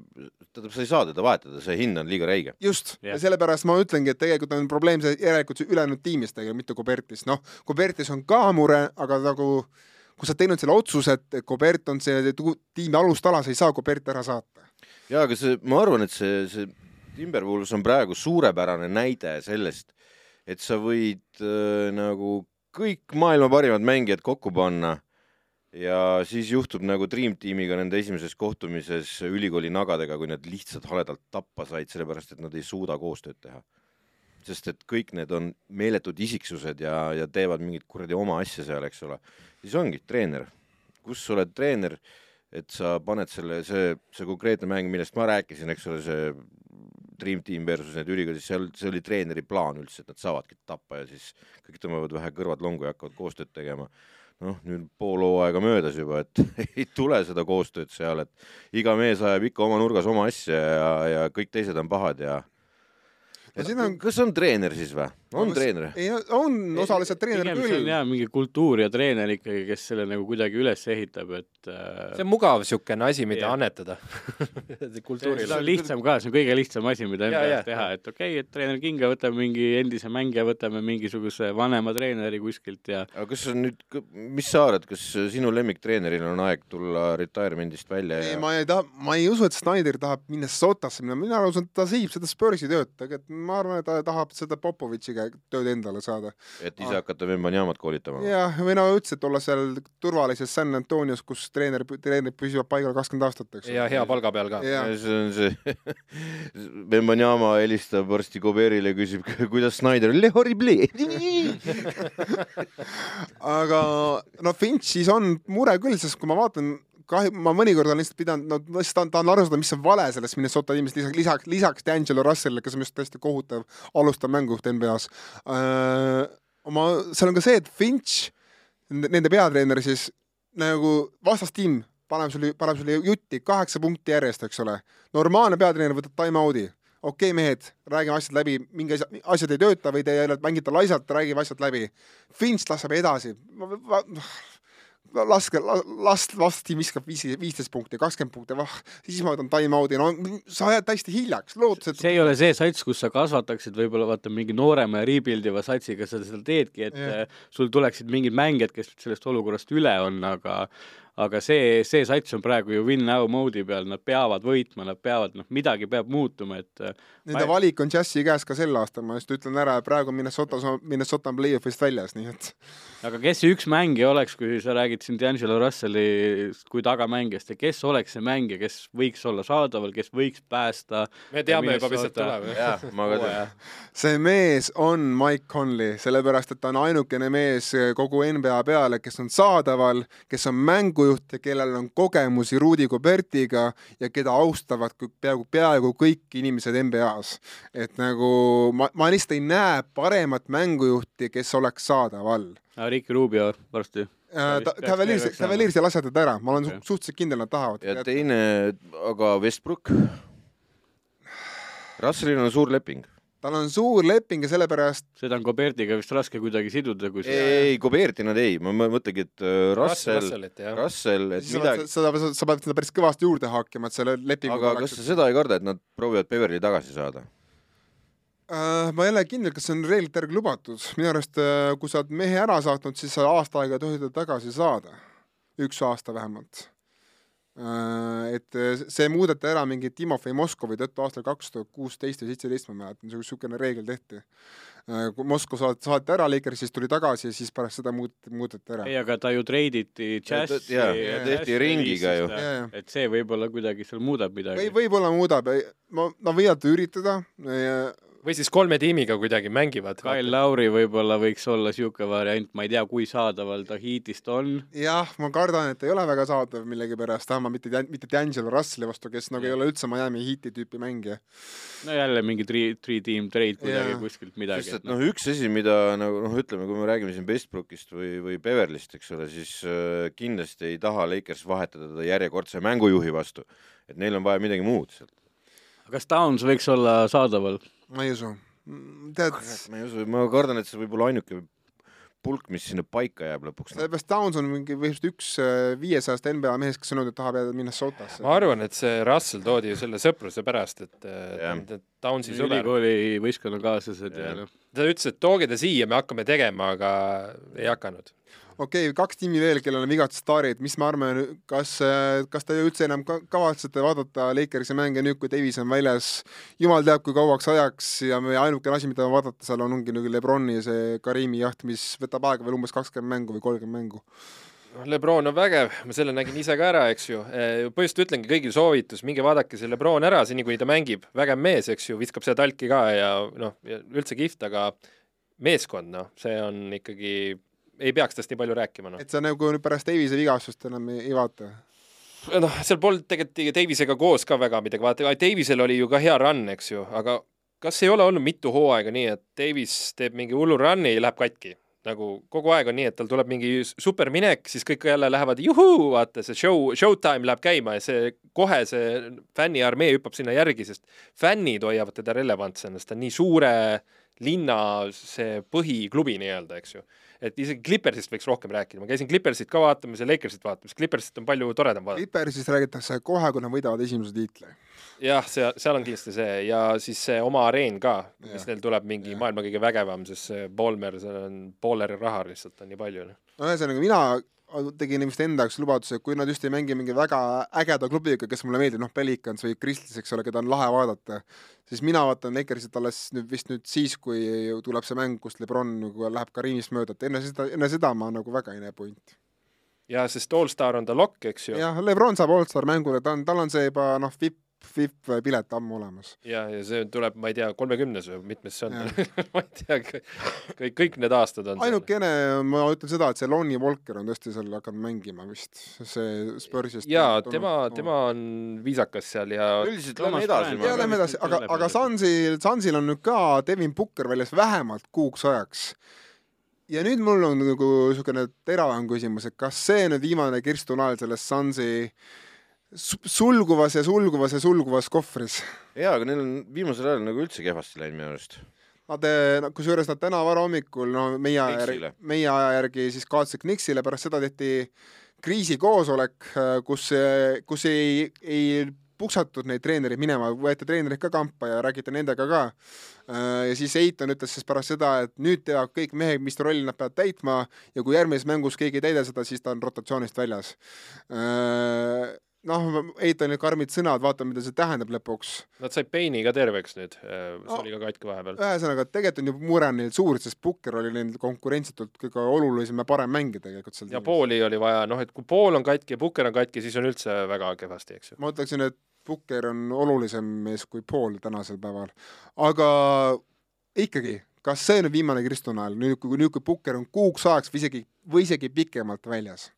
tähendab, sa ei saa teda vahetada, see hind on liiga räige. just yeah., ja sellepärast ma ütlengi, et tegelikult on probleem see järelikult ülejäänud tiimis tegelikult, mitte Gobertis, noh, Gobertis on ka mure, aga nagu kui sa oled teinud selle otsuse, et Gobert on see tiimi alustala, sa ei saa Goberti ära saata jaa, aga see, ma arvan, et see, see Timberwolves on praegu suurepärane näide sellest, et sa võid äh, nagu kõik maailma parimad mängijad kokku panna ja siis juhtub nagu Dream Teamiga nende esimeses kohtumises ülikooli nagadega, kui nad lihtsalt haledalt tappa said, sellepärast et nad ei suuda koostööd teha. sest et kõik need on meeletud isiksused ja, ja teevad mingit kuradi oma asja seal, eks ole. siis ongi treener, kus sa oled treener et sa paned selle, see, see konkreetne mäng, millest ma rääkisin, eks ole, see Dream Team versus need ülikoolid, seal, see oli treeneri plaan üldse, et nad saavadki tappa ja siis kõik tõmbavad vähe kõrvad longu ja hakkavad koostööd tegema noh, nüüd pool hooaega möödas juba, et ei tule seda koostööd seal, et iga mees ajab ikka oma nurgas oma asja ja, ja kõik teised on pahad ja Ja siin on- kas on treener siis või? On treener? on osaliselt treener pigem see on küll. jah, mingi kultuur ja treener ikkagi, kes selle nagu kuidagi üles ehitab, et äh, see on mugav niisugune asi, mida Jah. annetada see kultuurile on. lihtsam ka, see on kõige lihtsam asi, mida Jaa, jaa. NBA-s teha, et okei okay,, et treener Kinga, võtame mingi endise mängija, võtame mingisuguse vanema treeneri kuskilt ja aga kas on nüüd, mis sa arvad, kas sinu lemmiktreeneril on aeg tulla retirement'ist välja ei, ja ma ei taha, ma ei usu, et Snyder tahab Minnesotasse minna, mina usun, et ta siib seda Spursi tööd, tegelikult ma arvan, et ta tahab seda Popovitši käe- tööd endale saada. et ise hakata Vembanjamat koolitama? jah, või no üldse, et olla seal turvalises San Antonios, kus treener, treenerid püsivad paigal kakskümmend aastat, eks. ja hea palga peal ka. see on see, Vembanjama helistab varsti Koberile, küsib, kuidas Snyder, le horrible. aga no Finchis on mure küll, sest kui ma vaatan kahju, ma mõnikord olen lihtsalt pidanud, no lihtsalt tahan, tahan aru saada, mis on vale sellest Minnesota tiimist lisaks, lisaks, lisaks D'Angelo Russellile, kes on just täiesti kohutav alustav mängujuht NBA-s äh,. oma, seal on ka see, et Finch, nende peatreener siis nagu vastastiim paneb sulle, paneb sulle jutti kaheksa punkti järjest, eks ole. normaalne peatreener võtab time-out'i okei okay,, mehed, räägime asjad läbi, mingi asja, asjad ei tööta või te mängite laisalt, räägime asjad läbi. Finch laseb edasi. laske, las, vasti viskab viis, viisteist punkti, kakskümmend punkti, vah, siis ma võtan time-out'i, no sa jääd täiesti hiljaks, lootus, et see ei ole see sats, kus sa kasvataksid võib-olla vaata mingi noorema ja rebuildiva satsiga sa seda teedki, et yeah. sul tuleksid mingid mängijad, kes sellest olukorrast üle on, aga aga see, see sats on praegu ju win now mode'i peal, nad peavad võitma, nad peavad, noh, midagi peab muutuma, et äh, nende ma- valik on Jazzi käes ka sel aastal, ma just ütlen ära, praegu Minnesotas on, Minnesota on play-off'ist väljas, nii et aga kes see üks mängija oleks, kui sa räägid siin D'Angelo Russelli kui tagamängijast ja kes oleks see mängija, kes võiks olla saadaval, kes võiks päästa me teame juba, mis sealt tuleb. jah, ma ka tean., see mees on Mike Conley, sellepärast et ta on ainukene mees kogu NBA peale, kes on saadaval, kes on mängujuht ja kellel on kogemusi Rudi Gobertiga ja keda austavad kõik- peaaegu, peaaegu kõik inimesed NBA-s. et nagu ma, ma lihtsalt ei näe paremat mängujuhti, kes oleks saadaval. Ricky Rubio varsti. Äh, Cavaliers, terveks Cavaliers ei lase teda ära, ma olen okay. suhteliselt kindel, nad tahavad. ja teine, aga Westbrook? Russellil on suur leping. Tal on suur leping ja sellepärast seda on Cobertiga vist raske kuidagi siduda, kui see ei, Goberti nad ei, ma mõtlengi, et äh, Russell. Russell, et midagi pead, sa, sa, sa pead seda päris kõvasti juurde hakkima, et selle lepinguga aga kas sa seda ei karda, et nad proovivad Beverly tagasi saada? äh, ma ei ole kindel, kas see on reeglite järgi lubatud, minu arust äh, kui sa oled mehe ära saatnud, siis sa aasta aega ei tohi teda tagasi saada, üks aasta vähemalt äh,. Et äh, see muudeti ära mingi Timofei Moskovi tõttu aastal kaks tuhat kuusteist või seitseteist, ma mäletan, niisugune reegel tehti äh,. kui Moskva saati, saati ära Lakers, siis tuli tagasi ja siis pärast seda muut-, muudeti ära. ei, aga ta ju treiditi Jazzi jaa, ja tehti ringiga ju. Et see võib-olla kuidagi seal muudab midagi või. võib-olla muudab, ma, nad võivad üritada ja või siis kolme tiimiga kuidagi mängivad. Kyle Lauri võib-olla võiks olla niisugune variant, ma ei tea, kui saadaval ta Heatist on, jah, ma kardan, et ei ole väga saadav millegipärast, vähemalt mitte, mitte D'Angelo Russelli vastu, kes nagu ei ole üldse Miami Heati tüüpi mängija. no jälle mingi three, three team trade kuidagi Jaa. kuskilt midagi sest, et noh, üks asi, mida nagu noh, ütleme, kui me räägime siin Westbrookist või, või Beverlyst, eks ole, siis äh, kindlasti ei taha Lakers vahetada teda järjekordse mängujuhi vastu. et neil on vaja midagi muud sealt. kas Downs võiks olla saadaval? Ma ei usu. tead, ma ei usu, ma kardan, et see võib olla ainuke pulk, mis sinna paika jääb lõpuks. sellepärast Downs on mingi vist üks äh, viiesajast NBA mehest, kes on öelnud, et tahab jääda Minnesotasse. ma arvan, et see Russell toodi ju selle sõpruse pärast, et äh, Downsi sõber. ülikooli võistkonnakaaslased ja noh, ta ütles, et tooge ta siia, me hakkame tegema, aga ei hakanud. Okei okay,, kaks tiimi veel, kellel on vigased staarid, mis me arvame, kas, kas te üldse enam ka- kavatsete vaadata Lakersi mänge nüüd, kui Davis on väljas, jumal teab, kui kauaks ajaks ja meie ainukene asi, mida vaadata seal on, ongi nagu Lebroni see Karimi jaht, mis võtab aega veel umbes kakskümmend mängu või kolmkümmend mängu. noh, Lebron on vägev, ma selle nägin ise ka ära, eks ju. põhimõtteliselt ütlengi kõigile soovitus, minge vaadake see Lebron ära, seni kuni ta mängib, vägev mees, eks ju, viskab seda talki ka ja noh, üldse kihvt, aga meeskond, noh, see on ikkagi, ei peaks tast nii palju rääkima, noh. et sa nagu pärast Davise vigastust enam ei, ei vaata? noh, seal polnud tegelikult Davisega koos ka väga midagi, vaata, Davisel oli ju ka hea run, eks ju, aga kas ei ole olnud mitu hooaega nii, et Davis teeb mingi hullu run'i ja läheb katki? nagu kogu aeg on nii, et tal tuleb mingi superminek, siis kõik jälle lähevad juhuu, vaata see show, showtime läheb käima ja see kohe see fänniarmee hüppab sinna järgi, sest fännid hoiavad teda relevantsena, sest ta on nii suure linna see põhiklubi nii-öelda, eks ju. et isegi Clippersist võiks rohkem rääkida, ma käisin Clippersit ka vaatamas ja Lakersit vaatamas, Clippersit on palju toredam vaadata. Clippersist räägitakse kohe, kui nad võidavad esimese tiitli. jah, seal, seal on kindlasti see ja siis see oma areen ka, mis Jah. neil tuleb mingi Jah. maailma kõige vägevam, sest see Ballmer, seal on Balleri raha lihtsalt on nii palju. noh. no ühesõnaga, mina tegin vist enda jaoks lubaduse, et kui nad just ei mängi mingi väga ägeda klubiga, kes mulle meeldib, noh, Pelicans või Crystals, eks ole, keda on lahe vaadata, siis mina vaatan Lakersit alles nüüd vist nüüd siis, kui tuleb see mäng, kus Lebron nagu läheb Karimist mööda, et enne seda, enne seda ma nagu väga ei näe pointi. ja sest Allstar on ta lokk, eks ju. jah, Lebron saab allstar mängule, ta on, tal on see juba noh, vipp, vipp pilet ammu olemas. ja, ja see tuleb, ma ei tea, kolmekümnes või mitmes see on ma ei tea, kõik, kõik need aastad on ainukene, ma ütlen seda, et see Lonnie Walker on tõesti seal hakanud mängima vist, see Spursist. jaa, tema, tema on viisakas seal ja üldiselt lähme edasi. Ja lähme edasi, aga, aga Sansil, Sansil on nüüd ka Devin Booker väljas vähemalt kuuks ajaks. ja nüüd mul on nagu niisugune teravam küsimus, et kas see nüüd viimane kirstunael selles Sansi su- sulguvas ja sulguvas ja sulguvas kohvris. jaa, aga neil on viimasel ajal nagu üldse kehvasti läinud minu arust. Nad, kusjuures nad täna varahommikul, no meie aja järgi meie aja järgi siis kaotasid Knicksile, pärast seda tehti kriisikoosolek, kus, kus ei, ei puksatud neid treenereid minema, võeti treenerid ka kampa ja räägiti nendega ka. ja siis Eitan ütles siis pärast seda, et nüüd teavad kõik mehed, mis rolli nad peavad täitma ja kui järgmises mängus keegi ei täida seda, siis ta on rotatsioonist väljas. noh, Eitani karmid sõnad, vaatame, mida see tähendab lõpuks Nad said Payne'i ka terveks nüüd, see No. oli ka katki vahepeal. ühesõnaga, tegelikult on ju mure on neil suur, sest Pukker oli neil konkurentsitult kõige olulisem ja parem mängija tegelikult seal ja. Pauli oli vaja, noh, et kui Paul on katki ja Pukker on katki, siis on üldse väga kehvasti, eks ju. ma ütleksin, et Pukker on olulisem mees kui Paul tänasel päeval, aga ikkagi, kas see on viimane kristunael, nüüd kui, nüüd kui Pukker on kuuks ajaks või isegi, või isegi pikemalt väljas?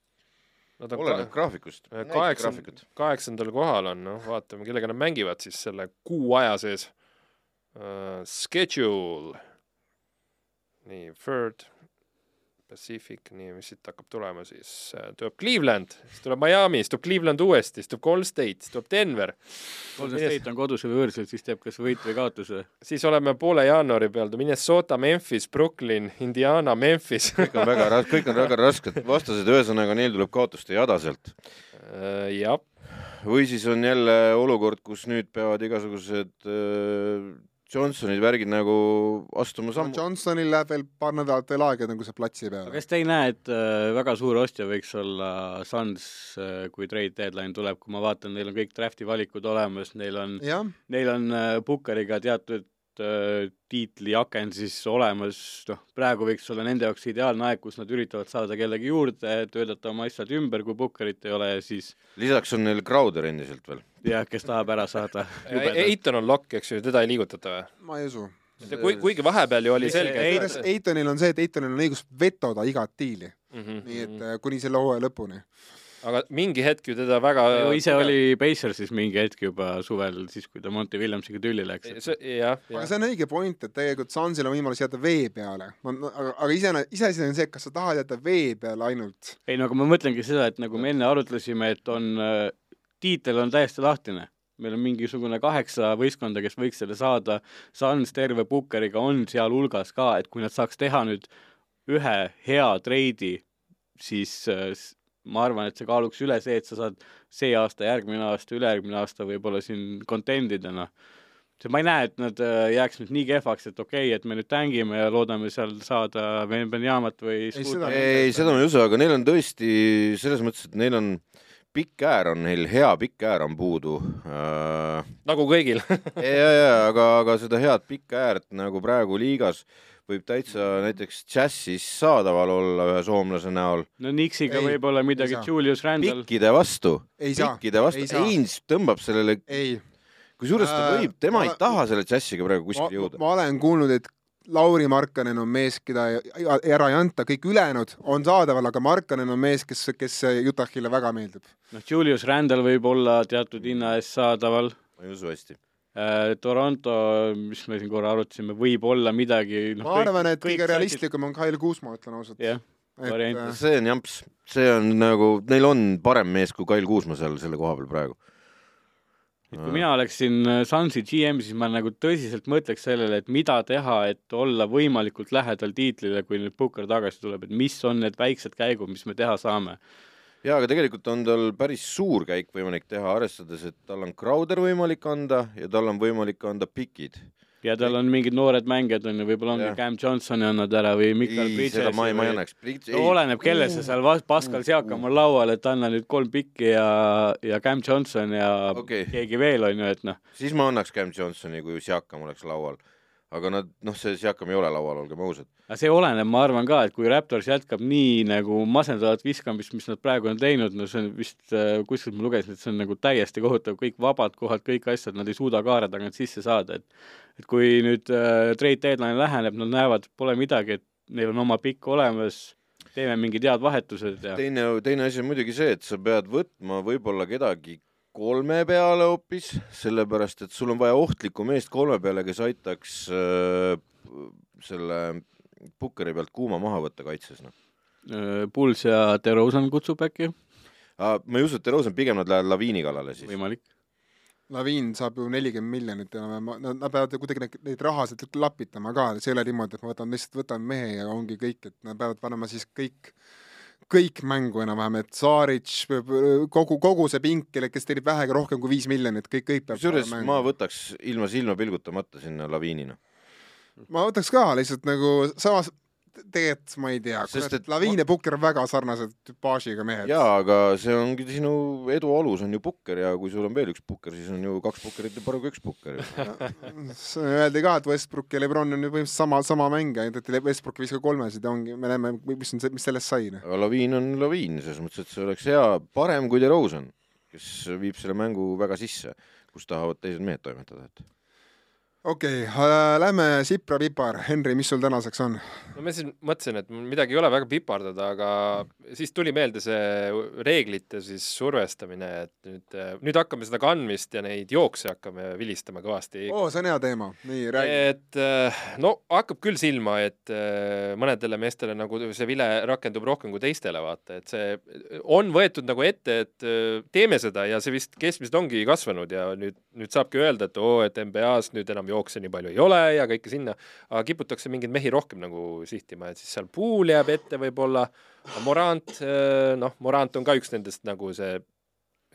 Nad on oleneb graafikust. kaheksand-, kaheksandal kohal on, noh, vaatame, kellega nad mängivad siis selle kuu aja sees uh,. Schedule. nii, Third, Pacific, nii, mis siit hakkab tulema siis uh,, tuleb Cleveland, siis tuleb Miami, siis tuleb Cleveland uuesti, siis tuleb Golden State, siis tuleb Denver, Golden State on kodus või võõrsil, siis teeb kas võit või kaotuse. siis oleme poole jaanuari peal, Minnesota, Memphis, Brooklyn, Indiana, Memphis kõik on väga ras-, kõik on väga rasked vastased, ühesõnaga neil tuleb kaotuste jada sealt. uh,. jah, või siis on jälle olukord, kus nüüd peavad igasugused äh, Johnsonid, värgid nagu astuma sammu. Johnsonil läheb veel paar nädalat veel aega, enne kui see platsi peale. kas te ei näe, et äh, väga suur ostja võiks olla Suns äh,, kui trade deadline tuleb, kui ma vaatan, neil on kõik draft'i valikud olemas, neil on, neil on äh, Pukkeriga teatud tiitliaken siis olemas, noh, praegu võiks olla nende jaoks ideaalne aeg, kus nad üritavad saada kellegi juurde, töötada oma asjad ümber, kui Pukkerit ei ole, siis lisaks on neil Crowder endiselt veel. jah, kes tahab ära saada. Eiton on lokk, eks ju, teda ei liigutata või? ma ei usu. kui, kuigi vahepeal ju oli selge, et Eitonil on see, et Eitonil on õigus vetoda igat diili, Mhm, nii et äh, kuni selle hooaja lõpuni. Aga mingi hetk ju teda väga ju ise oli Pacersis mingi hetk juba suvel, siis kui ta Monty Williamsiga tülli läks. see, jah, aga jah, see on õige point, et tegelikult Sansil on võimalus jääda vee peale. aga, aga ise, iseasi on see, et kas sa tahad jääda vee peale ainult. ei no aga ma mõtlengi seda, et nagu me enne arutlesime, et on äh,, tiitel on täiesti lahtine. meil on mingisugune kaheksa võistkonda, kes võiks selle saada, Suns terve Pukkeriga on sealhulgas ka, et kui nad saaks teha nüüd ühe hea treidi, siis äh, ma arvan, et see kaaluks üle see, et sa saad see aasta, järgmine aasta, ülejärgmine aasta võib-olla siin contendidena. see, ma ei näe, et nad äh, jääks nüüd nii kehvaks, et okei okay,, et me nüüd tängime ja loodame seal saada Benjamat või Ei, seda- ei, seda ma ei usu, aga neil on tõesti selles mõttes, et neil on pikk äär on neil, hea pikk äär on puudu äh,. nagu kõigil ja, ja, aga, aga seda head pikka äärt nagu praegu liigas võib täitsa näiteks džässis saadaval olla ühe soomlase näol. no Nixiga Ei, võib-olla midagi. Julius Randall, pikkide vastu, pikkide vastu. Heinz tõmbab sellele, ei. kusjuures ta Äh, võib, tema ma- ei taha selle džässiga praegu kuskile jõuda. ma olen kuulnud, et Lauri Markkanen on mees, keda ära ei anta, kõik ülejäänud on saadaval, aga Markkanen on mees, kes, kes Utah'ile väga meeldib. noh, Julius Randall võib olla teatud hinna eest saadaval. ma ei usu hästi Toronto, mis me siin korra arutasime, võib olla midagi no, ma arvan, et kõige realistlikum on Kyle Kuusma, ütlen ausalt. jah yeah, variant. Äh, see on jamps, see on nagu, neil on parem mees kui Kyle Kuusma seal selle koha peal praegu et kui mina oleksin äh, Sunsi GM, siis ma nagu tõsiselt mõtleks sellele, et mida teha, et olla võimalikult lähedal tiitlile, kui nüüd Pukker tagasi tuleb, et mis on need väiksed käigud, mis me teha saame. Jaa, aga tegelikult on tal päris suur käik võimalik teha, arvestades, et tal on Crowder võimalik anda ja tal on võimalik anda pikid ja tal on mingid noored mängijad on ju, võib-olla ongi Cam Johnsoni annad ära või Mikal Bridges. ma ei, ma ei annaks. no oleneb, kelle sa seal, Pascal Siakam on laual, et anna nüüd kolm pikki ja, ja Cam Johnson ja okay. keegi veel on ju, et noh. siis ma annaks Cam Johnsoni, kui Siakam oleks laual aga nad, noh, see Siakam ei ole laual, olgem ausad. aga see oleneb, ma arvan ka, et kui Raptors jätkab nii nagu masendavat viskamist, mis nad praegu on teinud, no see on vist äh,, kuskilt ma lugesin, et see on nagu täiesti kohutav, kõik vabad kohad, kõik asjad, nad ei suuda kaare tagant sisse saada, et et kui nüüd äh, trade deadline läheneb, nad näevad, pole midagi, et neil on oma pikk olemas, teeme mingid head vahetused ja teine, teine asi on muidugi see, et sa pead võtma võib-olla kedagi kolme peale hoopis, sellepärast et sul on vaja ohtlikku meest kolme peale, kes aitaks äh, selle pukkeri pealt kuuma maha võtta kaitses, noh. Äh, Puls ja DeRozan kutsub äkki? ma ei usu, et DeRozan, pigem nad lähevad Laviini kallale siis. võimalik. Laviin saab ju nelikümmend miljonit ja nad, nad peavad kuidagi neid, neid rahasid lapitama ka, see ei ole niimoodi, et ma võtan lihtsalt, võtan mehe ja ongi kõik, et nad peavad panema siis kõik kõik mängu enam-vähem, et Saaric, kogu, kogu see pink, kes teenib vähegi rohkem kui viis miljonit, kõik, kõik peab kusjuures ma võtaks ilma silma pilgutamata sinna laviinina. ma võtaks ka lihtsalt nagu samas tegelikult ma ei tea, kurat, et... Laviin ja Pukker on väga sarnased tüpaažiga mehed. jaa, aga see ongi sinu edu alus on ju Pukker ja kui sul on veel üks Pukker, siis on ju kaks Pukkerit ja parem kui üks Pukker Öeldi ka, et Westbrook ja Lebron on ju põhimõtteliselt sama, sama mängija, ainult et Westbrook viskab kolmesid ja ongi, me näeme, mis on see, mis sellest sai. aga Laviin on Laviin, selles mõttes, et see oleks hea, parem kui DeRozan, kes viib selle mängu väga sisse, kus tahavad teised mehed toimetada, et okei okay, äh,, lähme Sipra-Pipar. Henri, mis sul tänaseks on? no ma siin mõtlesin, et midagi ei ole väga pipardada, aga siis tuli meelde see reeglite siis survestamine, et nüüd, nüüd hakkame seda kandmist ja neid jookse hakkame vilistama kõvasti. oo, see on hea teema, nii räägi. et äh, no hakkab küll silma, et äh, mõnedele meestele nagu see vile rakendub rohkem kui teistele, vaata, et see on võetud nagu ette, et äh, teeme seda ja see vist keskmiselt ongi kasvanud ja nüüd, nüüd saabki öelda, et oo, et NBA-s nüüd enam jookse nii palju ei ole ja kõike sinna, aga kiputakse mingeid mehi rohkem nagu sihtima, et siis seal Pool jääb ette võib-olla, Morant, äh, noh, Morant on ka üks nendest nagu see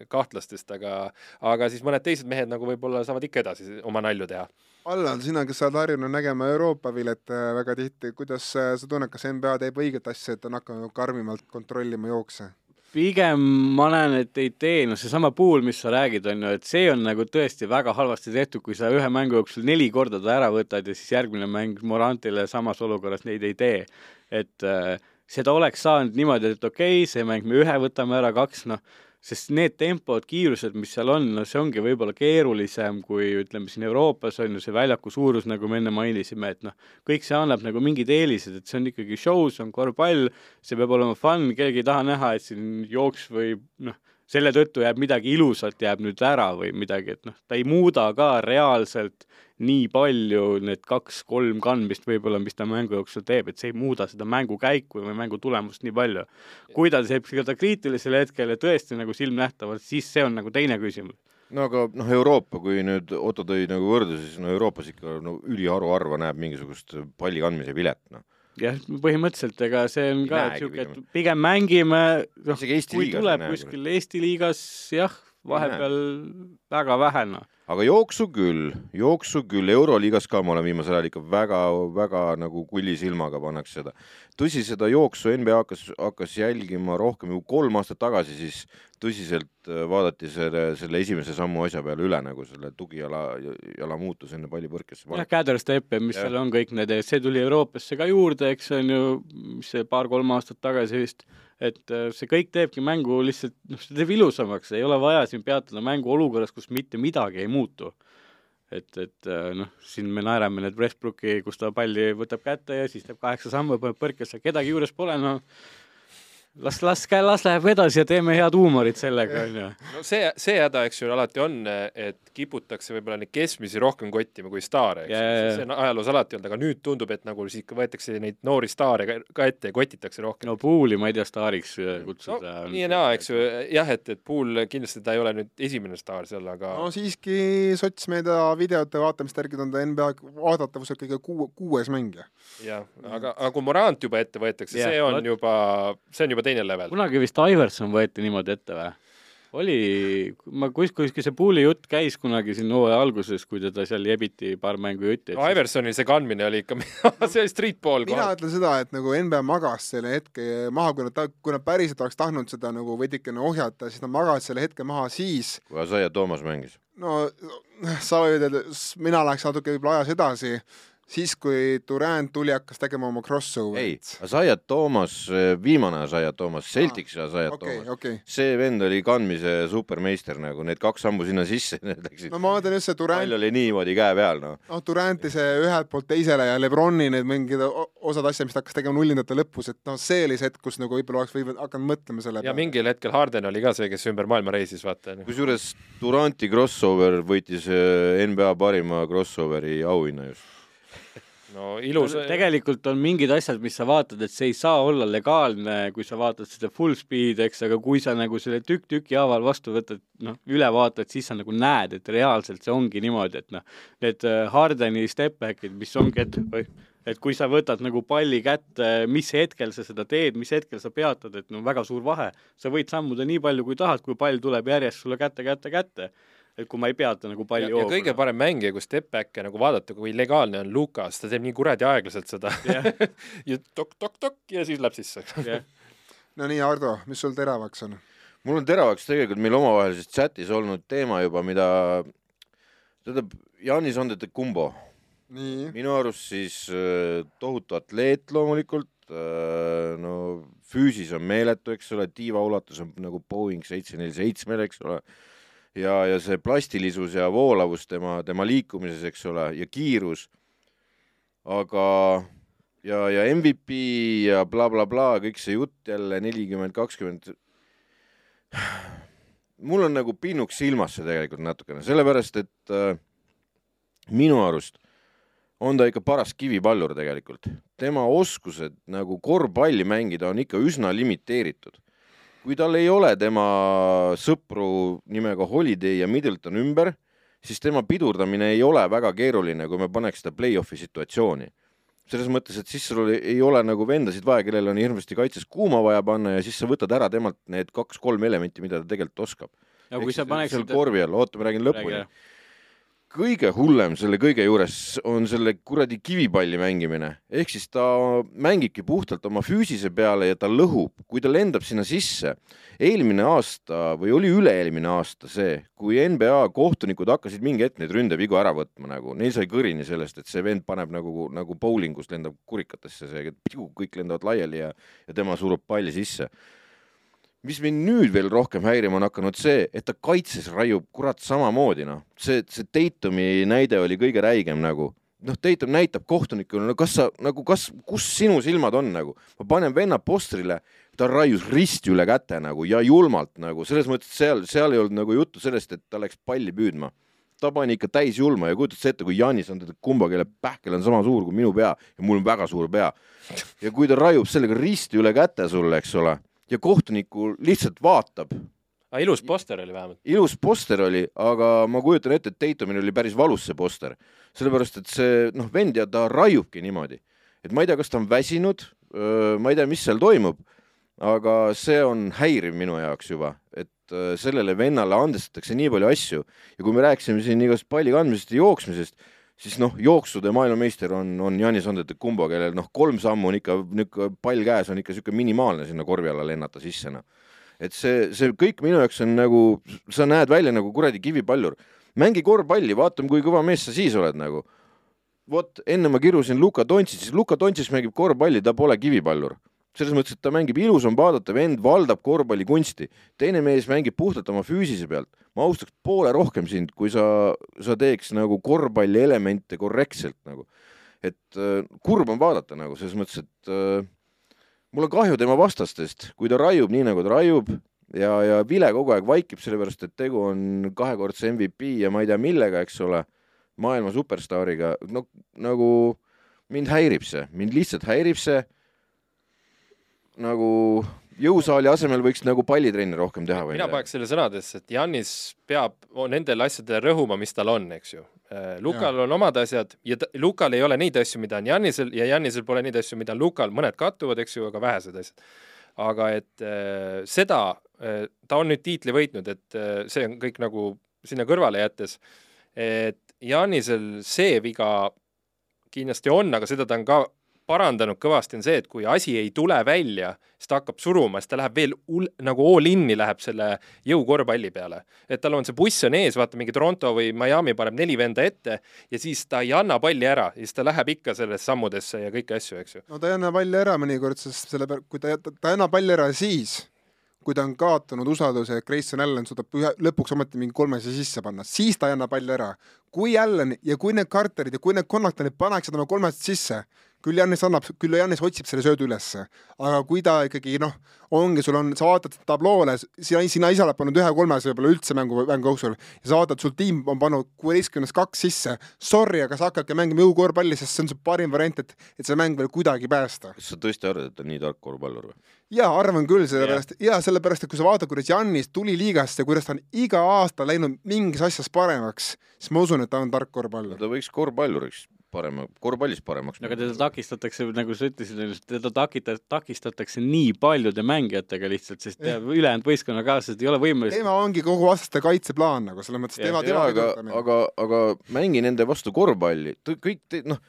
kahtlastest, aga, aga siis mõned teised mehed nagu võib-olla saavad ikka edasi oma nalju teha. Allan, sina, kes sa oled harjunud nägema Euroopa vilet äh, väga tihti, kuidas äh, sa tunned, kas NBA teeb õiget asja, et on hakanud karmimalt kontrollima jookse? Pigem ma näen, et ei tee, noh, seesama pool, mis sa räägid, on ju, et see on nagu tõesti väga halvasti tehtud, kui sa ühe mängu jooksul neli korda ta ära võtad ja siis järgmine mäng Morantile samas olukorras neid ei tee. et äh, seda oleks saanud niimoodi, et okei okay,, see mäng me ühe võtame ära, kaks, noh, sest need tempod, kiirused, mis seal on, no see ongi võib-olla keerulisem kui ütleme siin Euroopas on ju see väljaku suurus, nagu me enne mainisime, et noh, kõik see annab nagu mingid eelised, et see on ikkagi show, see on korvpall, see peab olema fun, keegi ei taha näha, et siin jooks või noh, selle tõttu jääb midagi ilusat, jääb nüüd ära või midagi, et noh, ta ei muuda ka reaalselt nii palju need kaks-kolm kandmist võib-olla, mis ta mängu jooksul teeb, et see ei muuda seda mängukäiku või mängu tulemust nii palju. kui ta teeb seda kriitilisel hetkel ja tõesti nagu silmnähtavalt, siis see on nagu teine küsimus no aga noh, Euroopa, kui nüüd Otto tõi nagu võrdluse, siis no Euroopas ikka no üliharuharva näeb mingisugust palli kandmise vilet, noh jah, põhimõtteliselt, ega see on ka niisugune, et pigem. mängime, noh, kui tuleb kuskil Eesti liigas, jah, vahepeal väga vähe, noh aga jooksu küll, jooksu küll, Euroliigas ka ma olen viimasel ajal ikka väga-väga nagu kulli silmaga pannakse seda. tõsi, seda jooksu NBA hakkas, hakkas jälgima rohkem ju kolm aastat tagasi, siis tõsiselt äh, vaadati selle, selle esimese sammu asja peale üle nagu selle tugijala, jala muutus enne palli põrkesse. jah, gather step ja mis ja. seal on kõik need, see tuli Euroopasse ka juurde, eks on ju, mis see paar-kolm aastat tagasi vist et äh, see kõik teebki mängu lihtsalt, noh, see teeb ilusamaks, ei ole vaja siin peatada mängu olukorras, kus mitte midagi ei muutu. et, et äh, noh, siin me naerame nüüd Westbrooki, kus ta palli võtab kätte ja siis teeb kaheksa sammu, paneb põrkesse, kedagi juures pole, no las, las, las läheb edasi ja teeme head huumorit sellega, onju. no see, see häda, eks ju, alati on, et kiputakse võib-olla neid keskmisi rohkem kottima kui staare, eks ju jaa.. see on ajaloos alati olnud, aga nüüd tundub, et nagu siis ikka võetakse neid noori staare ka, ka ette ja kotitakse rohkem. no Pooli ma ei tea, staariks äh, no kutsuda. nii ja naa, eks ju, jah, et, et Pool kindlasti ta ei ole nüüd esimene staar seal, aga no siiski sotsmeedia videote vaatamiste järgi on ta NBA vaadatavuselt kõige kuu-, kuues mängija. jah, aga, aga kui Morant juba ette võetakse, Jah, see on juba, see on juba teine level. kunagi vist Iverson võeti niimoodi ette või? oli, ma kus, kuskil see Pooli jutt käis kunagi siin hooaja alguses, kui teda seal jebiti paar mängu jutti. no Iversonil see kandmine oli ikka, see oli street ball mina kohe. ütlen seda, et nagu NBA magas selle hetke maha, kui nad, kui nad päriselt oleks tahtnud seda nagu veidikene ohjata, siis nad magasid selle hetke maha siis, kui Asaia Toomas mängis. no sa võid öelda, mina läheks natuke võib-olla ajas edasi, siis kui Durand tuli, hakkas tegema oma ei crossover'it., Asaia Toomas, viimane Asaia Toomas, Celticsi Asaia okei, Toomas. okei. see vend oli kandmise supermeister nagu, need kaks sammu sinna sisse, need läksid no ma mõtlen just see Durand pall, oli niimoodi käe peal, noh. noh, Duranti see ühelt poolt teisele ja Lebroni need mingid osad asjad, mis ta hakkas tegema nullindate lõpus, et noh, see oli see hetk, kus nagu võib-olla oleks võinud hakanud mõtlema selle ja mingil hetkel Harden oli ka see, kes ümber maailma reisis, vaata. kusjuures Duranti crossover võitis äh, NBA parima crossoveri auhinna just. No ilus. tegelikult on mingid asjad, mis sa vaatad, et see ei saa olla legaalne, kui sa vaatad seda full speed, eks, aga kui sa nagu selle tükk tüki haaval vastu võtad, noh, üle vaatad, siis sa nagu näed, et reaalselt see ongi niimoodi, et noh, need äh, Hardeni step back'id, mis ongi, et oih, et kui sa võtad nagu palli kätte, mis hetkel sa seda teed, mis hetkel sa peatad, et no väga suur vahe. sa võid sammuda nii palju, kui tahad, kui pall tuleb järjest sulle kätte, kätte, kätte. Et kui ma ei peata nagu palli ja kõige parem mängija, kui step back'e nagu vaadata, kui legaalne on Lukas, ta teeb nii kuradi aeglaselt seda Jah. ja tok-tok-tok ja siis läheb sisse. jah, no nii, Ardo, mis sul teravaks on? mul on teravaks tegelikult meil omavahelises chatis olnud teema juba, mida tähendab, Janis Antetokounmpo, nii, minu arust siis äh, tohutu atleet loomulikult, no füüsis on meeletu, eks ole, tiiva ulatus on nagu Boeing seitse neli seitsmel, eks ole, ja, ja see plastilisus ja voolavus tema, tema liikumises, eks ole, ja kiirus, aga ja, ja MVP ja blablabla bla,, bla, kõik see jutt jälle nelikümmend, kakskümmend, mul on nagu pinnuks silmas see tegelikult natukene, sellepärast et äh, minu arust on ta ikka paras kivipallur tegelikult. tema oskused nagu korvpalli mängida on ikka üsna limiteeritud. Kui tal ei ole tema sõpru nimega Holiday ja Middleton ümber, siis tema pidurdamine ei ole väga keeruline, kui me paneks ta play-off'i situatsiooni. selles mõttes, et siis sul ei ole nagu vendasid vaja, kellel on hirmsasti kaitses kuuma vaja panna ja siis sa võtad ära temalt need kaks-kolm elementi, mida ta tegelikult oskab. ja kui sa seal paneksid korvi all, oota, ma räägin lõpuni Räägi,. Kõige hullem selle kõige juures on selle kuradi kivipalli mängimine, ehk siis ta mängibki puhtalt oma füüsise peale ja ta lõhub, kui ta lendab sinna sisse. eelmine aasta või oli üle-eelmine aasta see, kui NBA kohtunikud hakkasid mingi hetk neid ründevigu ära võtma nagu, neil sai kõrini sellest, et see vend paneb nagu, nagu bowlingus lendab kurikatesse, see kõik lendavad laiali ja, ja tema surub palli sisse mis mind nüüd veel rohkem häirima on hakanud see, et ta kaitses raiub kurat samamoodi noh, see, see Tatumi näide oli kõige räigem nagu noh, Tatum näitab kohtunikule, no kas sa nagu, kas, kus sinu silmad on nagu, ma panen venna postrile, ta raius risti üle käte nagu ja julmalt nagu selles mõttes, seal, seal ei olnud nagu juttu sellest, et ta läks palli püüdma. ta pani ikka täis julma ja kujutad sa ette, kui Janis on teda kumba, kelle pähkel on sama suur kui minu pea ja mul on väga suur pea. ja kui ta raiub sellega risti üle käte sulle, eks ole, ja kohtuniku lihtsalt vaatab, aga ilus poster oli vähemalt. ilus poster oli, aga ma kujutan ette, et Tatumil oli päris valus see poster, sellepärast et see noh, vend ja ta raiubki niimoodi, et ma ei tea, kas ta on väsinud, ma ei tea, mis seal toimub, aga see on häiriv minu jaoks juba, et sellele vennale andestatakse nii palju asju. Ja kui me rääkisime siin igast palli kandmisest ja jooksmisest, siis noh, jooksude maailmameister on, on Janis Antetokounmpo, kellel noh, kolm sammu on ikka niisugune pall käes on ikka niisugune minimaalne sinna korvi alla lennata sisse noh et see, see kõik minu jaoks on nagu, sa näed välja nagu kuradi kivipallur. mängi korvpalli, vaatame, kui kõva mees sa siis oled nagu. vot enne ma kirusin Luka Dontšis, Luka Dontšis mängib korvpalli, ta pole kivipallur. Selles mõttes, et ta mängib ilus on vaadata, vend valdab korvpallikunsti, teine mees mängib puhtalt oma füüsise pealt. ma austaks poole rohkem sind, kui sa, sa teeks nagu korvpalli elemente korrektselt nagu. et äh, kurb on vaadata nagu selles mõttes, et äh, mul on kahju tema vastastest, kui ta raiub nii, nagu ta raiub ja, ja vile kogu aeg vaikib, sellepärast et tegu on kahekordse MVP ja ma ei tea millega, eks ole, maailma superstaariga, no nagu mind häirib see, mind lihtsalt häirib see nagu jõusaali asemel võiks nagu pallitrenni rohkem teha või mina paneks selle sõnadesse, et Jannis peab nendele asjadele rõhuma, mis tal on, eks ju. Lukal ja. on omad asjad ja ta, Lukal ei ole neid asju, mida on Jannisel ja Jannisel pole neid asju, mida on Lukal, mõned kattuvad, eks ju, aga vähesed asjad. aga et äh, seda äh,, ta on nüüd tiitli võitnud, et äh, see on kõik nagu sinna kõrvale jättes, et Jannisel see viga kindlasti on, aga seda ta on ka parandanud kõvasti, on see, et kui asi ei tule välja, siis ta hakkab suruma, siis ta läheb veel ul-, nagu all in'i läheb selle jõukorvpalli peale. et tal on see buss on ees, vaata mingi Toronto või Miami paneb neli venda ette ja siis ta ei anna palli ära ja siis ta läheb ikka sellest sammudesse ja kõiki asju, eks ju. no ta ei anna palli ära mõnikord, sest selle peale, kui ta, ta ei anna palli ära siis, kui ta on kaotanud usalduse, et Grayson Allan suudab ühe, lõpuks ometi mingi kolmese sisse panna, siis ta ei anna palli ära. kui Allan ja kui need Carterid ja kui need Connachtonid paneksid oma kolmest sisse, küll Jannis annab, küll Jannis otsib selle söödu ülesse, aga kui ta ikkagi noh, ongi, sul on, sa vaatad tabloole, sina, sina ise oled pannud ühe kolmese võib-olla üldse mängu, mängu jooksul ja sa vaatad, sul tiim on pannud kuueteistkümnest kaks sisse. Sorry, aga sa hakkadki mängima jõukorvpalli, sest see on su parim variant, et, et seda mängu veel kuidagi päästa. kas sa tõesti arvad, et ta on nii tark korvpallur või? jaa, arvan küll, sellepärast yeah., jaa, sellepärast, et kui sa vaatad, kuidas Jannis tuli liigasse, kuidas ta on iga aasta läinud mingis asjas paremaks, siis ma usun, et ta on tark korvpallur. ta võiks korvpalluriks parema, korvpallis paremaks. aga teda takistatakse, nagu sa ütlesid, teda takita-, takistatakse nii paljude mängijatega lihtsalt, sest ülejäänud võistkonnakaaslased ei ole võimelised. tema ongi kogu vastaste kaitseplaan nagu selles mõttes, tema, tema aga, aga, aga mängi nende vastu korvpalli, kõik te, noh.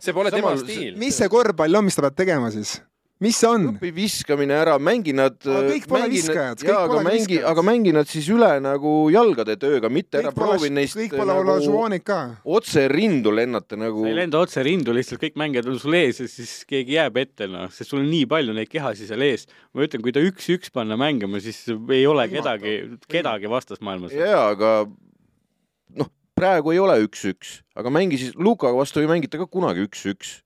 see pole tema stiil. mis see korvpall on, mis ta peab tegema siis? Mis see on? õpi viskamine ära, mängi nad. kõik pole viskajad, kõik pole mängi, aga mängi nad siis üle nagu jalgade tööga, mitte ära proovi neist. kõik pole nagu Olajuwonid ka. otse rindu lennata nagu. sa ei lenda otse rindu, lihtsalt kõik mängijad on sul ees ja siis keegi jääb ette, noh, sest sul on nii palju neid kehasid seal ees. ma ütlen, kui ta üks-üks panna mängima, siis ei ole kedagi, kedagi vastas maailmas. jaa, aga noh, praegu ei ole üks-üks, aga mängi siis, Lukaga vastu ei mängita ka kunagi üks-üks